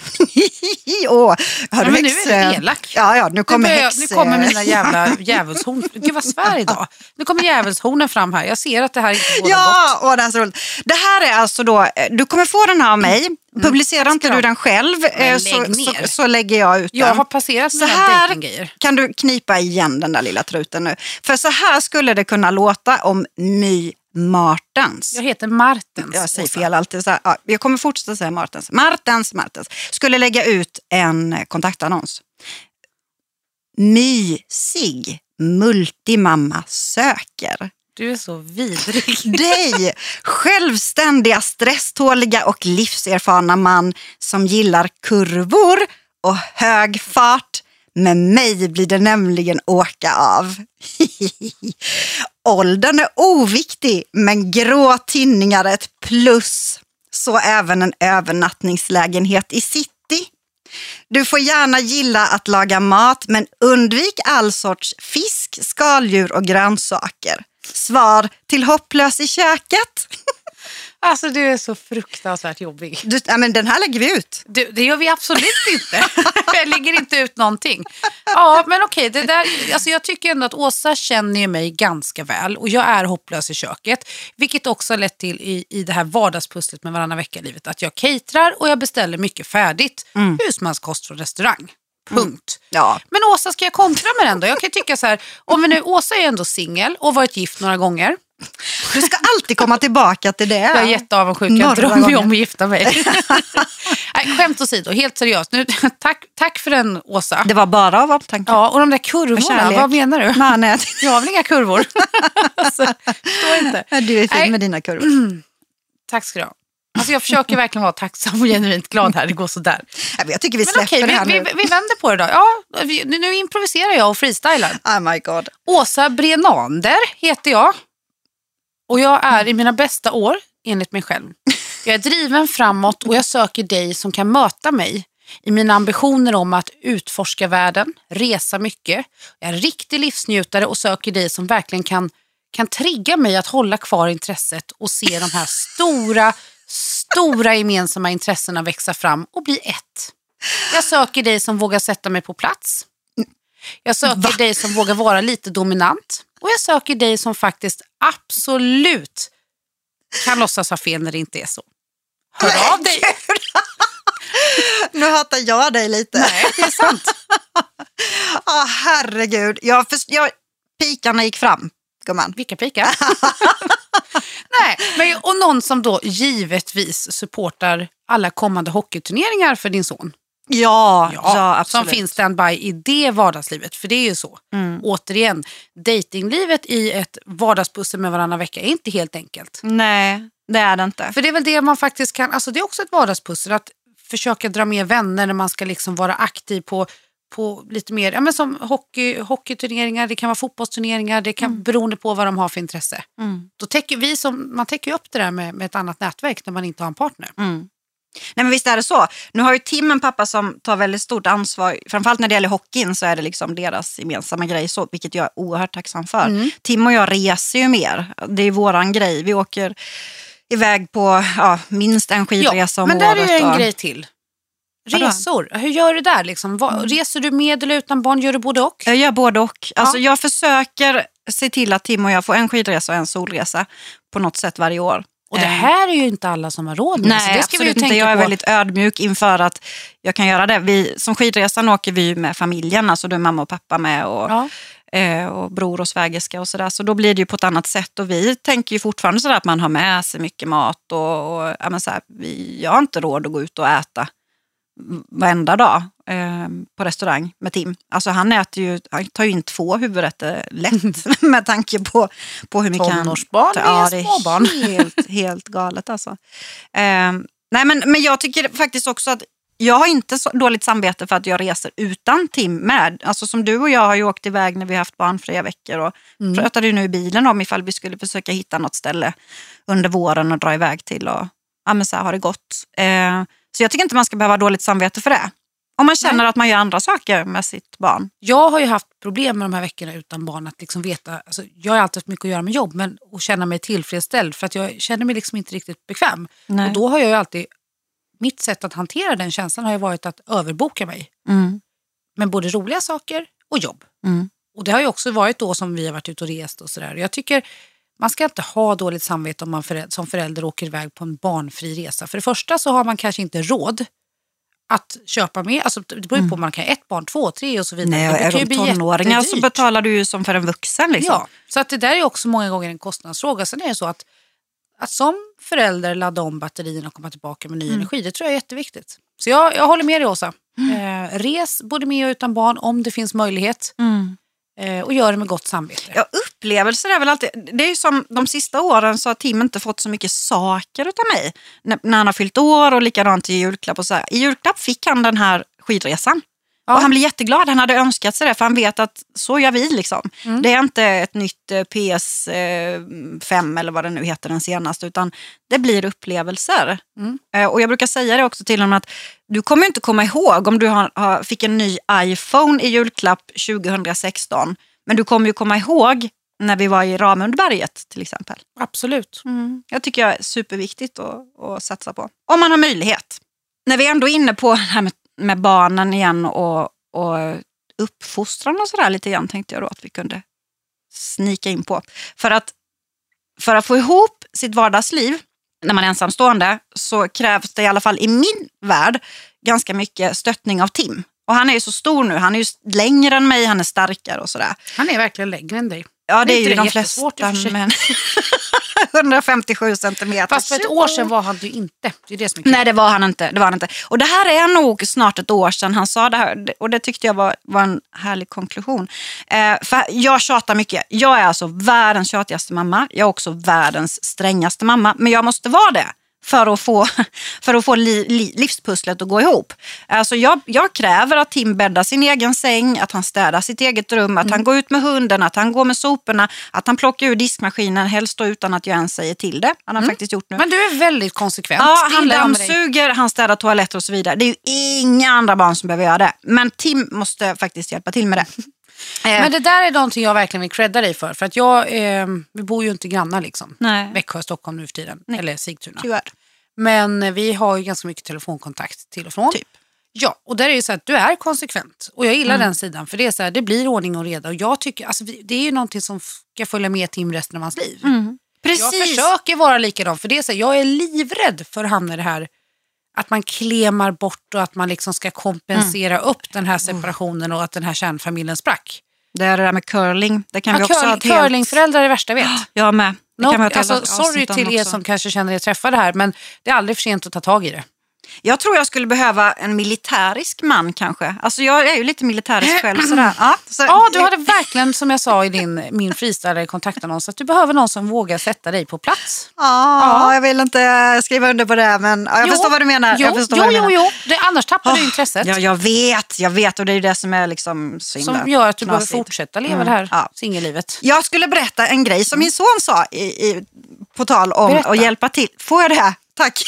A: Åh, har
B: Ja,
A: du
B: men nu är du elak.
A: Ja, ja, nu
B: Nu,
A: kommer
B: börjar,
A: häx...
B: nu kommer mina jävla djävulshorn. Gud vad svär idag. Nu kommer djävulshornen fram här. Jag ser att det här inte gott.
A: Ja, åh, det, är så roligt. det här är alltså då, eh, du kommer få den här av mig. Publicera inte
B: Ska
A: du
B: jag?
A: den själv eh, så,
B: lägg
A: så,
B: ner.
A: så lägger jag ut
B: Jag
A: den.
B: har passerat
A: Så här kan du knipa igen den där lilla truten nu. För så här skulle det kunna låta om My Martens.
B: Jag heter Martens.
A: Jag säger fel alltid. Så ja, jag kommer fortsätta säga Martens. Martens, Martens. Skulle lägga ut en kontaktannons. Mysig multimamma söker.
B: Du är så vidrig.
A: dig, självständiga, stresståliga och livserfarna man som gillar kurvor och hög fart. Med mig blir det nämligen åka av. Åldern är oviktig, men grå tinningar är ett plus. Så även en övernattningslägenhet i city. Du får gärna gilla att laga mat, men undvik all sorts fisk, skaldjur och grönsaker. Svar till hopplös i köket.
B: Alltså du är så fruktansvärt jobbig.
A: Du, ja, men den här lägger vi ut.
B: Du, det gör vi absolut inte. jag lägger inte ut någonting. Ja, men okej. det där, alltså jag tycker ändå att Åsa känner ju mig ganska väl och jag är hopplös i köket. Vilket också har lett till i, i det här vardagspusslet med varannan vecka-livet att jag caterar och jag beställer mycket färdigt husmanskost från restaurang. Punkt.
A: Ja.
B: Men Åsa, ska jag kontra med den då? Jag kan tycka så här, om vi nu, Åsa är ändå singel och varit gift några gånger.
A: Du ska alltid komma tillbaka till det.
B: Jag är jätteavundsjuk, jag drömmer ju om att gifta mig. Nej, skämt åsido, helt seriöst. Nu, tack, tack för den Åsa.
A: Det var bara av omtanke.
B: Ja, och de där kurvorna, vad menar du?
A: Nej, nej.
B: Jag har väl inga kurvor? alltså, inte.
A: Du är fin
B: Nej.
A: med dina kurvor.
B: Tack ska du ha. Alltså jag försöker verkligen vara tacksam och genuint glad här, det går sådär.
A: Jag tycker vi släpper
B: okej,
A: det här
B: vi, vi,
A: nu.
B: vi vänder på det då. Ja, vi, nu, nu improviserar jag och freestylar.
A: Oh my god.
B: Åsa Brenander heter jag. Och jag är i mina bästa år, enligt mig själv. Jag är driven framåt och jag söker dig som kan möta mig i mina ambitioner om att utforska världen, resa mycket. Jag är en riktig livsnjutare och söker dig som verkligen kan, kan trigga mig att hålla kvar intresset och se de här stora, stora gemensamma intressena växa fram och bli ett. Jag söker dig som vågar sätta mig på plats. Jag söker dig som vågar vara lite dominant. Och jag söker dig som faktiskt absolut kan låtsas ha fel när det inte är så. Hör av dig!
A: Nu hatar jag dig lite.
B: Nej, det är sant.
A: Ah, herregud. Jag, först, jag, pikarna gick fram, gumman.
B: Vilka pikar? Nej, men och någon som då givetvis supportar alla kommande hockeyturneringar för din son.
A: Ja, ja, absolut.
B: som finns standby i det vardagslivet. För det är ju så.
A: Mm.
B: Återigen, datinglivet i ett vardagspussel med varannan vecka är inte helt enkelt.
A: Nej, det är det inte.
B: För det är väl det man faktiskt kan, alltså det är också ett vardagspussel att försöka dra med vänner när man ska liksom vara aktiv på, på lite mer, ja men som hockey, hockeyturneringar, det kan vara fotbollsturneringar, det kan
A: Mm.
B: beroende på vad de har för intresse.
A: Mm.
B: Då täcker vi som, man täcker ju upp det där med, med ett annat nätverk när man inte har en partner.
A: Mm. Nej men visst är det så. Nu har ju Tim en pappa som tar väldigt stort ansvar. Framförallt när det gäller hockeyn så är det liksom deras gemensamma grej, så, vilket jag är oerhört tacksam för.
B: Mm.
A: Tim och jag reser ju mer. Det är våran grej. Vi åker iväg på ja, minst en skidresa om
B: men där
A: året.
B: är ju en
A: och-
B: grej till.
A: Vadå?
B: Resor, hur gör du där? Liksom? Vad- Reser du med eller utan barn? Gör du både och?
A: Jag gör både och. Alltså,
B: Ja.
A: Jag försöker se till att Tim och jag får en skidresa och en solresa på något sätt varje år.
B: Och det
A: Eh,
B: här är ju inte alla som har råd med. så
A: Nej,
B: det ska vi ju
A: absolut inte.
B: tänka
A: Jag är
B: på.
A: väldigt ödmjuk inför att jag kan göra det. Vi, som skidresan åker vi med familjen, alltså då är mamma och pappa med och,
B: Ja.
A: eh, och bror och svägerska och sådär. Så då blir det ju på ett annat sätt och vi tänker ju fortfarande sådär att man har med sig mycket mat och, och ja, men så här, vi, jag har inte råd att gå ut och äta varenda dag eh, på restaurang med Tim. Alltså han äter ju, han tar ju in två huvudrätter lätt med tanke på, på hur mycket han...
B: Tonårsbarn
A: Ja, det är
B: småbarn.
A: helt, helt galet alltså. Eh, nej men, men jag tycker faktiskt också att jag har inte så dåligt samvete för att jag reser utan Tim med. Alltså som du och jag har ju åkt iväg när vi har haft barnfria veckor och
B: Mm.
A: pratade ju nu i bilen om ifall vi skulle försöka hitta något ställe under våren och dra iväg till och ja, men så här har det gått. Eh, så jag tycker inte man ska behöva ha dåligt samvete för det. Om man känner att man gör andra saker med sitt barn.
B: Jag har ju haft problem med de här veckorna utan barn att liksom veta, alltså, jag har alltid haft mycket att göra med jobb men att känna mig tillfredsställd för att jag känner mig liksom inte riktigt bekväm.
A: Nej.
B: Och då har jag ju alltid, mitt sätt att hantera den känslan har ju varit att överboka mig
A: Mm.
B: med både roliga saker och jobb.
A: Mm.
B: Och det har ju också varit då som vi har varit ute och rest och sådär. Jag tycker man ska inte ha dåligt samvete om man som förälder åker iväg på en barnfri resa. För det första så har man kanske inte råd att köpa med. Alltså, det beror ju på om man kan ha ett barn, två, tre och så vidare.
A: Nej,
B: det
A: är de tonåringar så betalar du ju som för en vuxen. Liksom.
B: Ja, så att det där är också många gånger en kostnadsfråga. Sen är det så att, att som förälder ladda om batterierna och komma tillbaka med ny
A: Mm.
B: energi, det tror jag är jätteviktigt. Så jag, jag håller med dig Åsa. Eh, res både med och utan barn om det finns möjlighet.
A: Mm.
B: Eh, och gör det med gott samvete.
A: Ja, upplevelser är väl alltid... Det är ju som de sista åren så har Tim inte fått så mycket saker utav mig. När, när han har fyllt år och likadant i julklapp. Och så här. I julklapp fick han den här skidresan.
B: Ja.
A: Och han blir jätteglad. Han hade önskat sig det för han vet att så gör vi. Liksom.
B: Mm.
A: Det är inte ett nytt eh, PS5 eller vad det nu heter den senaste utan det blir upplevelser.
B: Mm.
A: Eh, Och jag brukar säga det också till honom att du kommer inte komma ihåg om du har, har, fick en ny iPhone i julklapp 2016. Men du kommer ju komma ihåg när vi var i Ramundberget till exempel.
B: Absolut.
A: Jag tycker jag är superviktigt att, att satsa på. Om man har möjlighet. När vi ändå är inne på det här med, med barnen igen och, och uppfostran och sådär lite grann tänkte jag då att vi kunde snika in på. För att, för att få ihop sitt vardagsliv när man är ensamstående så krävs det i alla fall i min värld ganska mycket stöttning av Tim. Och han är ju så stor nu, han är ju längre än mig, han är starkare och sådär.
B: Han är verkligen längre än dig.
A: Ja, det är
B: inte
A: ju de flesta. Men 157 centimeter.
B: Fast för ett år sedan var han ju inte. Det är det som är.
A: Nej, det var han inte. Det var han inte. Och det här är nog snart ett år sedan han sa det här. Och det tyckte jag var, var en härlig konklusion. Eh, för jag tjatar mycket. Jag är alltså världens tjatigaste mamma. Jag är också världens strängaste mamma. Men jag måste vara det. För att få, för att få li, li, livspusslet att gå ihop. Alltså jag, jag kräver att Tim bäddar sin egen säng, att han städar sitt eget rum, att han går ut med hunden, att han går med soporna, att han plockar ur diskmaskinen, helst då utan att jag ens säger till det. Han har faktiskt gjort nu.
B: Men du är väldigt konsekvent.
A: Ja, han dammsuger, han städar toaletter och så vidare. Det är ju inga andra barn som behöver göra det. Men Tim måste faktiskt hjälpa till med det. Eh,
B: Men det där är någonting jag verkligen vill credda dig för. För att jag, eh, vi bor ju inte grannar liksom.
A: Nej,
B: Växjö, Stockholm nu för tiden. Eller Sigtuna.
A: tyvärr.
B: Men eh, vi har ju ganska mycket telefonkontakt till och från.
A: Typ.
B: Ja, och där är det så att du är konsekvent. Och jag gillar den sidan. För det är så här, det blir ordning och reda. Och jag tycker, alltså, det är ju någonting som ska följa med Tim resten av hans liv. Jag
A: Precis.
B: försöker vara likadan. För det är så här, jag är livrädd för att hamna i det här att man klemar bort och att man liksom ska kompensera upp den här separationen och att den här kärnfamiljen sprack.
A: Det är det där med curling. Det kan vi
B: Ja,
A: också ha
B: curl,
A: ett helt...
B: curlingföräldrar är det värsta jag vet.
A: Jag med. Det kan
B: No,
A: vi ha
B: alltså, sorry till er
A: också.
B: som kanske känner er träffade här, men det är aldrig för sent att ta tag i det.
A: Jag tror jag skulle behöva en militärisk man kanske. Alltså jag är ju lite militärisk själv. Sådär. Ja, så,
B: Ja, du hade verkligen, som jag sa i din, min freestyle kontaktannons, att du behöver någon som vågar sätta dig på plats.
A: Ja, jag vill inte skriva under på det, men ja, jag
B: Jo,
A: förstår vad du menar.
B: Jo,
A: jag förstår
B: jo,
A: vad du
B: jo,
A: menar.
B: jo. Det, annars tappar du
A: Åh,
B: intresset.
A: Ja, jag vet, jag vet och det är det som är liksom så himla
B: som gör att du behöver
A: knasigt.
B: fortsätta leva
A: Mm,
B: det här
A: ja.
B: singellivet.
A: Jag skulle berätta en grej som min son sa i, i, på tal om
B: Berätta.
A: att hjälpa till. Får jag det här? Tack.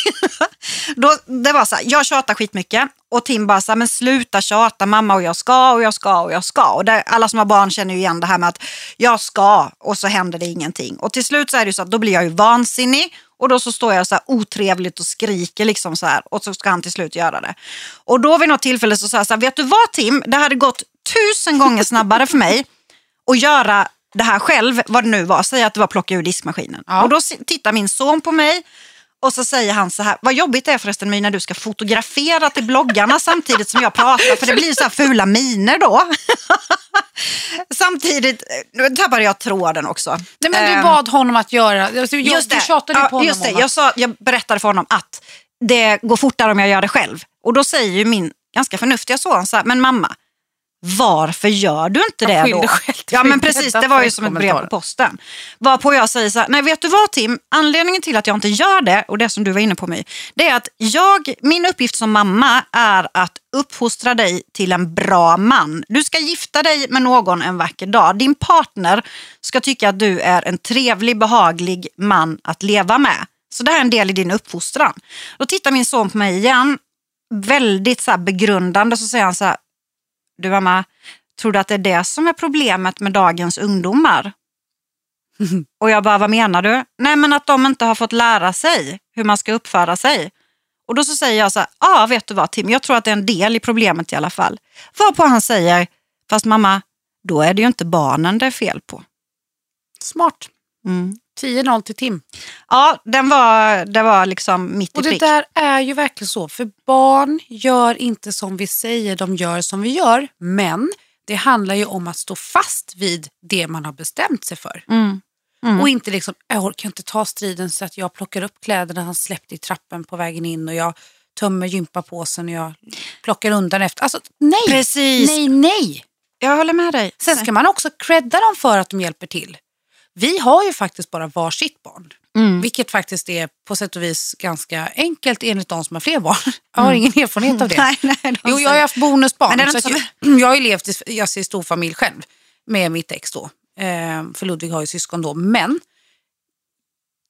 A: Då, det var så här, jag tjatar skitmycket och Tim bara så här, men sluta tjata mamma och jag ska och jag ska och jag ska. Och det, alla som har barn känner ju igen det här med att jag ska och så händer det ingenting. Och till slut så är det så att då blir jag ju vansinnig och då så står jag så här otrevligt och skriker liksom så här och så ska han till slut göra det. Och då vid något tillfälle så sa jag så här, vet du vad Tim, det hade gått tusen gånger snabbare för mig att göra det här själv, vad det nu var, säg att det var plocka ur diskmaskinen.
B: Ja.
A: Och då tittar min son på mig och så säger han så här, vad jobbigt det är förresten My när du ska fotografera till bloggarna samtidigt som jag pratar, för det blir så här fula miner då. samtidigt, nu tappade jag tråden också.
B: Nej, men du
A: Ehm,
B: bad honom att göra, alltså, jag,
A: Just det.
B: du tjatade
A: Ja,
B: på honom
A: just det. Jag, sa, jag berättade för honom att det går fortare om jag gör det själv. Och då säger ju min ganska förnuftiga son så här, men mamma, varför gör du inte det då? Ja men precis, det var ju som ett brev på posten. Varpå jag säger så här, nej vet du vad Tim, anledningen till att jag inte gör det, och det som du var inne på mig, det är att jag, min uppgift som mamma är att uppfostra dig till en bra man. Du ska gifta dig med någon en vacker dag. Din partner ska tycka att du är en trevlig, behaglig man att leva med. Så det här är en del i din uppfostran. Då tittar min son på mig igen, väldigt så begrundande, så säger han så här, du mamma, tror du att det är det som är problemet med dagens ungdomar? Och jag bara, vad menar du? Nej men att de inte har fått lära sig hur man ska uppföra sig. Och då så säger jag så här, ja ah, vet du vad Tim, jag tror att det är en del i problemet i alla fall. Varpå han säger, fast mamma, då är det ju inte barnen det är fel på.
B: Smart.
A: Mm.
B: 10-0 till Tim.
A: Ja, den var, det var liksom mitt i
B: Och det
A: prick.
B: där är ju verkligen så, för barn gör inte som vi säger, de gör som vi gör. Men det handlar ju om att stå fast vid det man har bestämt sig för.
A: Mm. Mm.
B: Och inte liksom, jag orkar inte ta striden så att jag plockar upp kläderna han släppte i trappen på vägen in och jag tömmer gympapåsen och jag plockar undan efter. Alltså nej,
A: Precis.
B: nej, nej.
A: Jag håller med dig.
B: Sen ska man också credda dem för att de hjälper till. Vi har ju faktiskt bara varsitt barn.
A: Mm.
B: Vilket faktiskt är på sätt och vis ganska enkelt enligt de som har fler barn. Jag har ingen erfarenhet av det.
A: Nej, nej,
B: Jo, jag har haft bonusbarn.
A: Men
B: så att jag, jag har ju levt i jag ser stor familj själv med mitt ex då. Eh, för Ludvig har ju syskon då. Men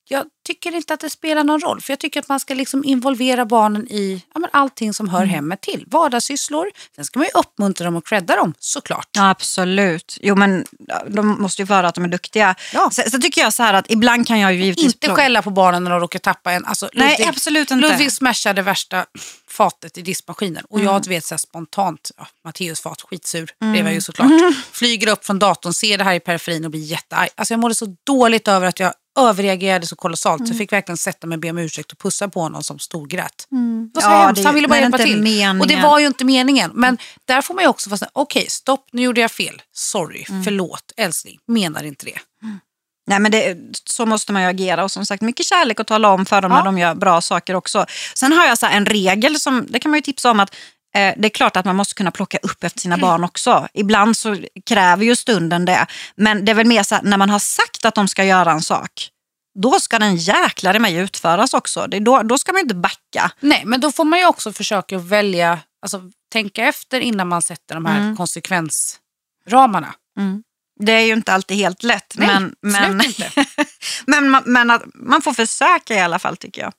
B: jag tycker inte att det spelar någon roll. För jag tycker att man ska liksom involvera barnen i ja, men allting som hör
A: Mm.
B: hemmet till. Vardagssysslor. Sen ska man ju uppmuntra dem och credda dem såklart.
A: Ja, absolut. Jo, men de måste ju höra att de är duktiga.
B: Ja.
A: Sen, sen tycker jag så här att ibland kan jag ju givetvis...
B: Inte
A: plocka-
B: skälla på barnen när de råkar tappa en. Alltså,
A: Nej, absolut inte.
B: Ludvig smashade värsta fatet i diskmaskinen. Och
A: Mm.
B: jag vet så här, spontant, ja, Matteus fat, skitsur
A: Mm.
B: blev jag ju såklart. Flyger upp från datorn, ser det här i periferin och blir jättearg. Alltså jag mådde så dåligt över att jag överreagerade så kolossalt.
A: Mm.
B: Så jag fick verkligen sätta mig och be om ursäkt och pussa på honom som storgrät.
A: Mm.
B: Det var så
A: Ja,
B: hemskt,
A: det-
B: han ville bara hjälpa till.
A: meningen.
B: Och det var ju inte meningen. Men där får man ju också vara okej stopp, nu gjorde jag fel. Sorry,
A: Mm.
B: förlåt, älskling, menar inte det.
A: Nej, men det, så måste man ju agera och som sagt mycket kärlek att tala om för dem
B: Ja.
A: när de gör bra saker också. Sen har jag så en regel, som, det kan man ju tipsa om, att det är klart att man måste kunna plocka upp efter sina barn också. Ibland så kräver ju stunden det. Men det är väl mer så här, när man har sagt att de ska göra en sak, då ska den jäklar i mig utföras också. Det då, då ska man inte backa.
B: Nej, men då får man ju också försöka välja, alltså tänka efter innan man sätter de här
A: Mm.
B: konsekvensramarna.
A: Det är ju inte alltid helt lätt.
B: Nej,
A: men, men,
B: inte.
A: men, man- men att man får försöka i alla fall tycker jag.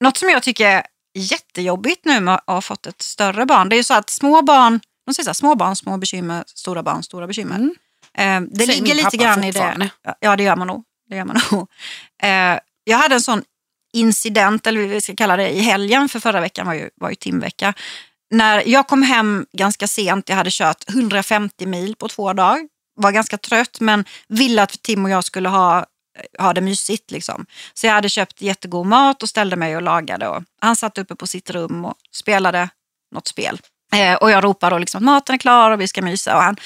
A: Något som jag tycker jättejobbigt nu med att ha fått ett större barn, det är ju så att små barn, de säger så här, små barn, små bekymmer, stora barn, stora bekymmer.
B: Mm.
A: Eh, det
B: Säger
A: ligger lite grann i det. Ja, det gör man nog. Det gör man nog. Eh, jag hade en sån incident, eller vi ska kalla det, i helgen för förra veckan var ju, var ju timvecka. När jag kom hem ganska sent, jag hade kört 150 mil på två dagar, var ganska trött men ville att Tim och jag skulle ha, ha det mysigt. Liksom. Så jag hade köpt jättegod mat och ställde mig och lagade. Och han satt uppe på sitt rum och spelade något spel. Eh, och jag ropade då liksom att maten är klar och vi ska mysa. Och han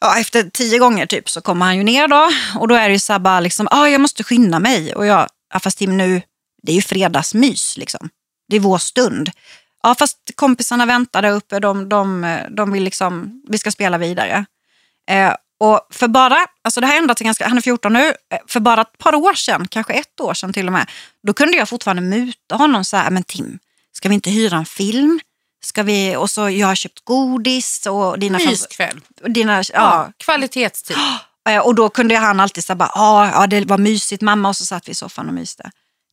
A: ja, efter tio gånger typ så kommer han ju ner då och då är det ju så här bara liksom, ah, jag måste skynda mig. Och jag, ja, fast Tim nu, det är ju fredagsmys liksom. Det är vår stund. Ja, fast kompisarna väntar där uppe, de, de, de vill liksom, vi ska spela vidare. Eh, och för bara, alltså det har ändrat sig ganska, han är 14 nu, för bara ett par år sedan, kanske ett år sedan till och med, då kunde jag fortfarande muta honom så här, men Tim, ska vi inte hyra en film? Ska vi, och så jag har köpt godis och dina...
B: Myskväll.
A: Dina, ja.
B: Ja, kvalitetstid.
A: Och då kunde han alltid säga bara, "Ja, ja det var mysigt mamma och så satt vi i soffan och myste.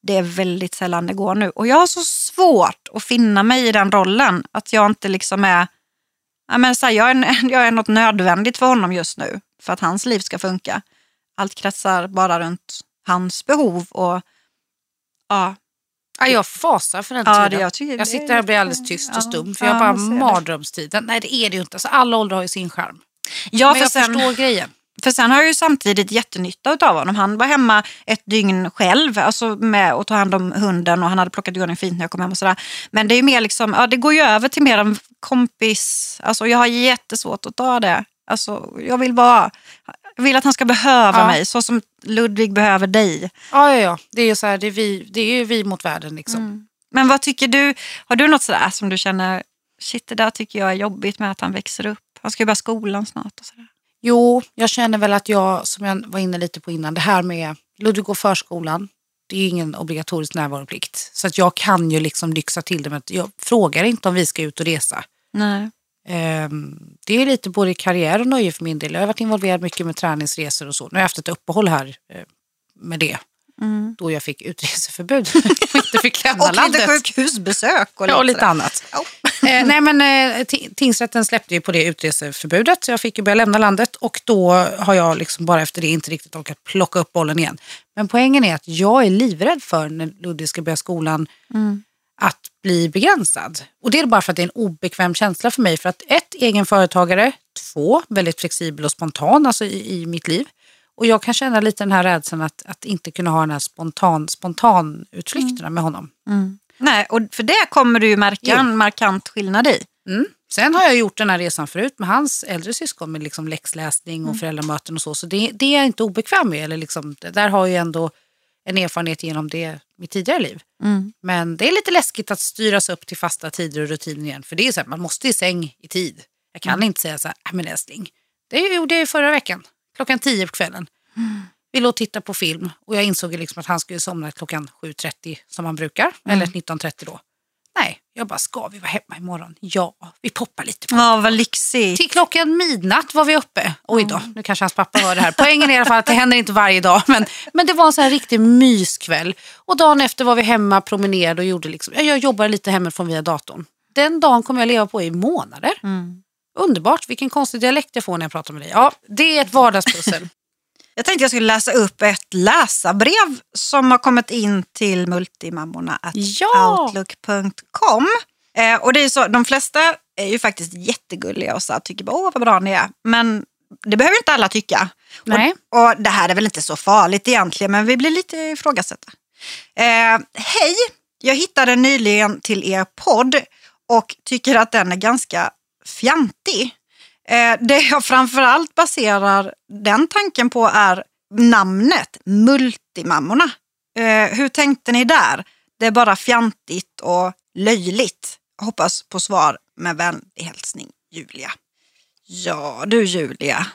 A: Det är väldigt sällan det går nu. Och jag har så svårt att finna mig i den rollen. Att jag inte liksom är, ja, men så här, jag, är jag är något nödvändigt för honom just nu. För att hans liv ska funka. Allt kretsar bara runt hans behov. Och ja,
B: Ja, jag fasar för den
A: Ja,
B: tiden.
A: jag tycker-
B: jag sitter här och blir alldeles tyst och
A: Ja,
B: stum. För
A: ja,
B: jag bara
A: ser det.
B: mardrömstiden. Nej det är det ju inte. Alltså, alla åldrar har ju sin charm.
A: ja
B: Men
A: för,
B: jag
A: sen,
B: förstår grejen.
A: för sen har jag ju samtidigt jättenytta av honom. Han var hemma ett dygn själv alltså med att ta hand om hunden och han hade plockat i ordning fint när jag kom hem och sådär. Men det är ju mer liksom, ja, det går ju över till mer en kompis. Alltså jag har jättesvårt att ta det. Alltså, jag vill bara, jag vill att han ska behöva
B: Ja.
A: mig så som Ludvig behöver dig.
B: Ja, ja, ja. Det är så här, det är, vi, det är vi mot världen liksom.
A: Men vad tycker du, har du något sådär som du känner, shit det där tycker jag är jobbigt med att han växer upp. Han ska ju börja skolan snart och sådär.
B: Jo, jag känner väl att jag, som jag var inne lite på innan, det här med Ludvig och förskolan, det är ju ingen obligatorisk närvaroplikt. Så att jag kan ju liksom lyxa till det med att jag frågar inte om vi ska ut och resa.
A: Nej.
B: Ehm, det är lite både karriär och nöje för min del. Jag har varit involverad mycket med träningsresor och så. Nu har jag haft ett uppehåll här eh, med det. Då jag fick utreseförbud och inte fick lämna
A: Och lite
B: landet.
A: sjukhusbesök. Och
B: Ja, och
A: lite
B: lite annat. Eh, nej men eh, ti- tingsrätten släppte ju på det utreseförbudet så jag fick ju börja lämna landet och då har jag liksom bara efter det inte riktigt orkat plocka upp bollen igen. Men poängen är att jag är livrädd för när Ludvig ska börja skolan att bli begränsad. Och det är bara för att det är en obekväm känsla för mig för att ett, egen företagare, två, väldigt flexibel och spontan alltså i, i mitt liv. Och jag kan känna lite den här rädslan att, att inte kunna ha den här spontan, spontan utflykterna med honom.
A: Nej, och för det kommer du ju märka en markant skillnad i.
B: Mm. Sen har jag gjort den här resan förut med hans äldre syskon med liksom läxläsning och föräldramöten och så. Så det, det är jag inte obekväm med. Eller liksom, där har jag ändå en erfarenhet genom det mitt tidigare liv. Men det är lite läskigt att styras upp till fasta tider och rutiner igen. För det är så här, man måste i säng i tid. Jag kan inte säga så här, "Ah, men älskling, det gjorde jag förra veckan. Klockan tio på kvällen. Vi låg och tittade på film och jag insåg ju liksom att han skulle somna klockan 7.30 som han brukar. Eller 19.30 då. Nej, jag bara, ska vi vara hemma imorgon? Ja, vi poppar lite på.
A: Ja, vad lyxigt.
B: Till klockan midnatt var vi uppe. Oj då, nu kanske hans pappa hör det här. Poängen är i alla fall att det händer inte varje dag. Men, men det var en sån här riktig myskväll. Och dagen efter var vi hemma, promenerade och gjorde liksom, ja, jag jobbade lite hemifrån via datorn. Den dagen kommer jag leva på i månader. Underbart, vilken konstig dialekt jag får när jag pratar med dig. Ja, det är ett vardagspussel.
A: Jag tänkte jag skulle läsa upp ett läsarbrev som har kommit in till multimammorna
B: Ja!
A: outlook.com. Eh, och det är så, de flesta är ju faktiskt jättegulliga och så här, tycker bara, åh vad bra ni är. Men det behöver inte alla tycka.
B: Nej.
A: Och, och det här är väl inte så farligt egentligen, men vi blir lite ifrågasatta. Eh, Hej, jag hittade nyligen till er podd och tycker att den är ganska fjantig. Eh, det jag framförallt baserar den tanken på är namnet Multimammorna. Eh, hur tänkte ni där? Det är bara fjantigt och löjligt. Hoppas på svar med vänlig hälsning Julia. Ja du Julia.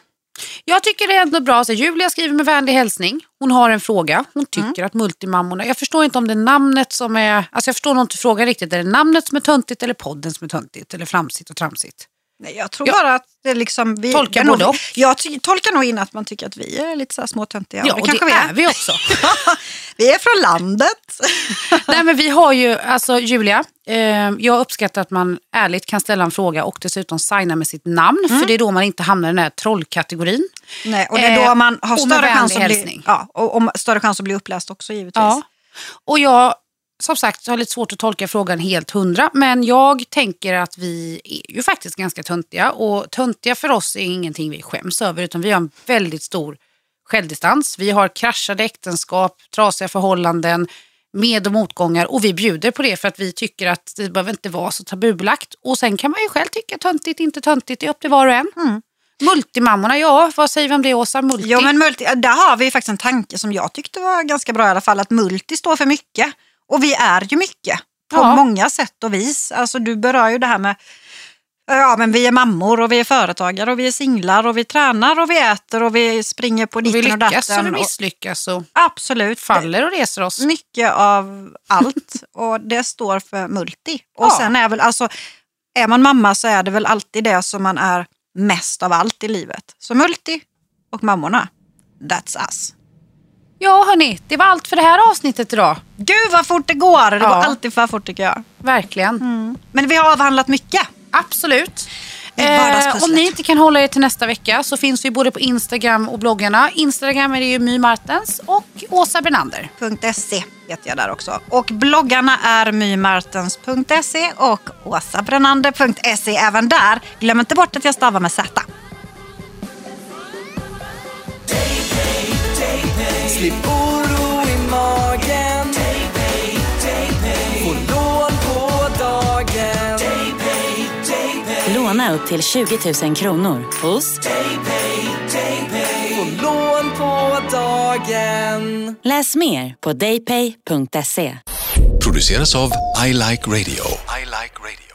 B: Jag tycker det är ändå bra. Så Julia skriver med vänlig hälsning. Hon har en fråga. Hon tycker att multimammorna... Jag förstår inte om det är namnet som är... Alltså jag förstår nog inte frågan riktigt. Är det namnet som är töntigt eller podden som är töntigt? Eller flamsigt och tramsigt?
A: Nej, jag tror
B: Ja.
A: bara att det liksom... Vi,
B: Tolkar
A: det nog-
B: både och.
A: Jag tolkar nog in att man tycker att vi är lite så här småtöntiga.
B: Ja,
A: det
B: och
A: kanske
B: det
A: vi
B: är
A: är.
B: vi också.
A: vi är från landet.
B: Nej, men vi har ju, alltså Julia, eh, jag uppskattar att man ärligt kan ställa en fråga och dessutom signa med sitt namn. För det är då man inte hamnar i den här trollkategorin.
A: Nej, och det är då
B: Eh,
A: man har
B: med
A: större chans, att bli, ja, och, och större chans att bli uppläst också givetvis.
B: Ja. Och jag, som sagt, har lite svårt att tolka frågan helt hundra. Men jag tänker att vi är ju faktiskt ganska töntiga. Och töntiga för oss är ingenting vi skäms över. Utan vi har en väldigt stor självdistans. Vi har kraschade äktenskap, trasiga förhållanden, med och motgångar. Och vi bjuder på det för att vi tycker att det behöver inte vara så tabubelagt. Och sen kan man ju själv tycka töntigt, inte töntigt. Det är upp till var och en. Multimammorna, ja vad säger vi om det Åsa? Multi?
A: Ja, men multi, där har vi faktiskt en tanke som jag tyckte var ganska bra i alla fall. Att multi står för mycket. Och vi är ju mycket på
B: Ja.
A: många sätt och vis. Alltså, du berör ju det här med Ja, men vi är mammor och vi är företagare och vi är singlar och vi tränar och vi äter och vi springer på
B: Och vi
A: ditten och
B: lyckas och vi
A: datten. och-
B: misslyckas och
A: Absolut.
B: faller och reser oss.
A: Mycket av allt och det står för multi. Och
B: Ja.
A: sen är väl, alltså, är man mamma så är det väl alltid det som man är mest av allt i livet. Så multi och mammorna, that's us.
B: Ja hörni, det var allt för det här avsnittet idag.
A: Gud vad fort det går! Det
B: Ja.
A: går alltid för fort tycker jag.
B: Verkligen.
A: Men vi har avhandlat mycket.
B: Absolut.
A: I vardagspusslet.
B: om ni inte kan hålla er till nästa vecka så finns vi både på Instagram och bloggarna. Instagram är det ju My Martens och Åsa Bernander.
A: .se heter jag där också. Och bloggarna är mymartens.se och åsabrenander.se även där. Glöm inte bort att jag stavar med Z.
C: Slipp oro i magen Få lån på dagen
D: Låna upp till 20 000 kronor hos
C: Få lån på dagen
D: Läs mer på daypay.se.
E: produceras av I Like Radio. I like radio.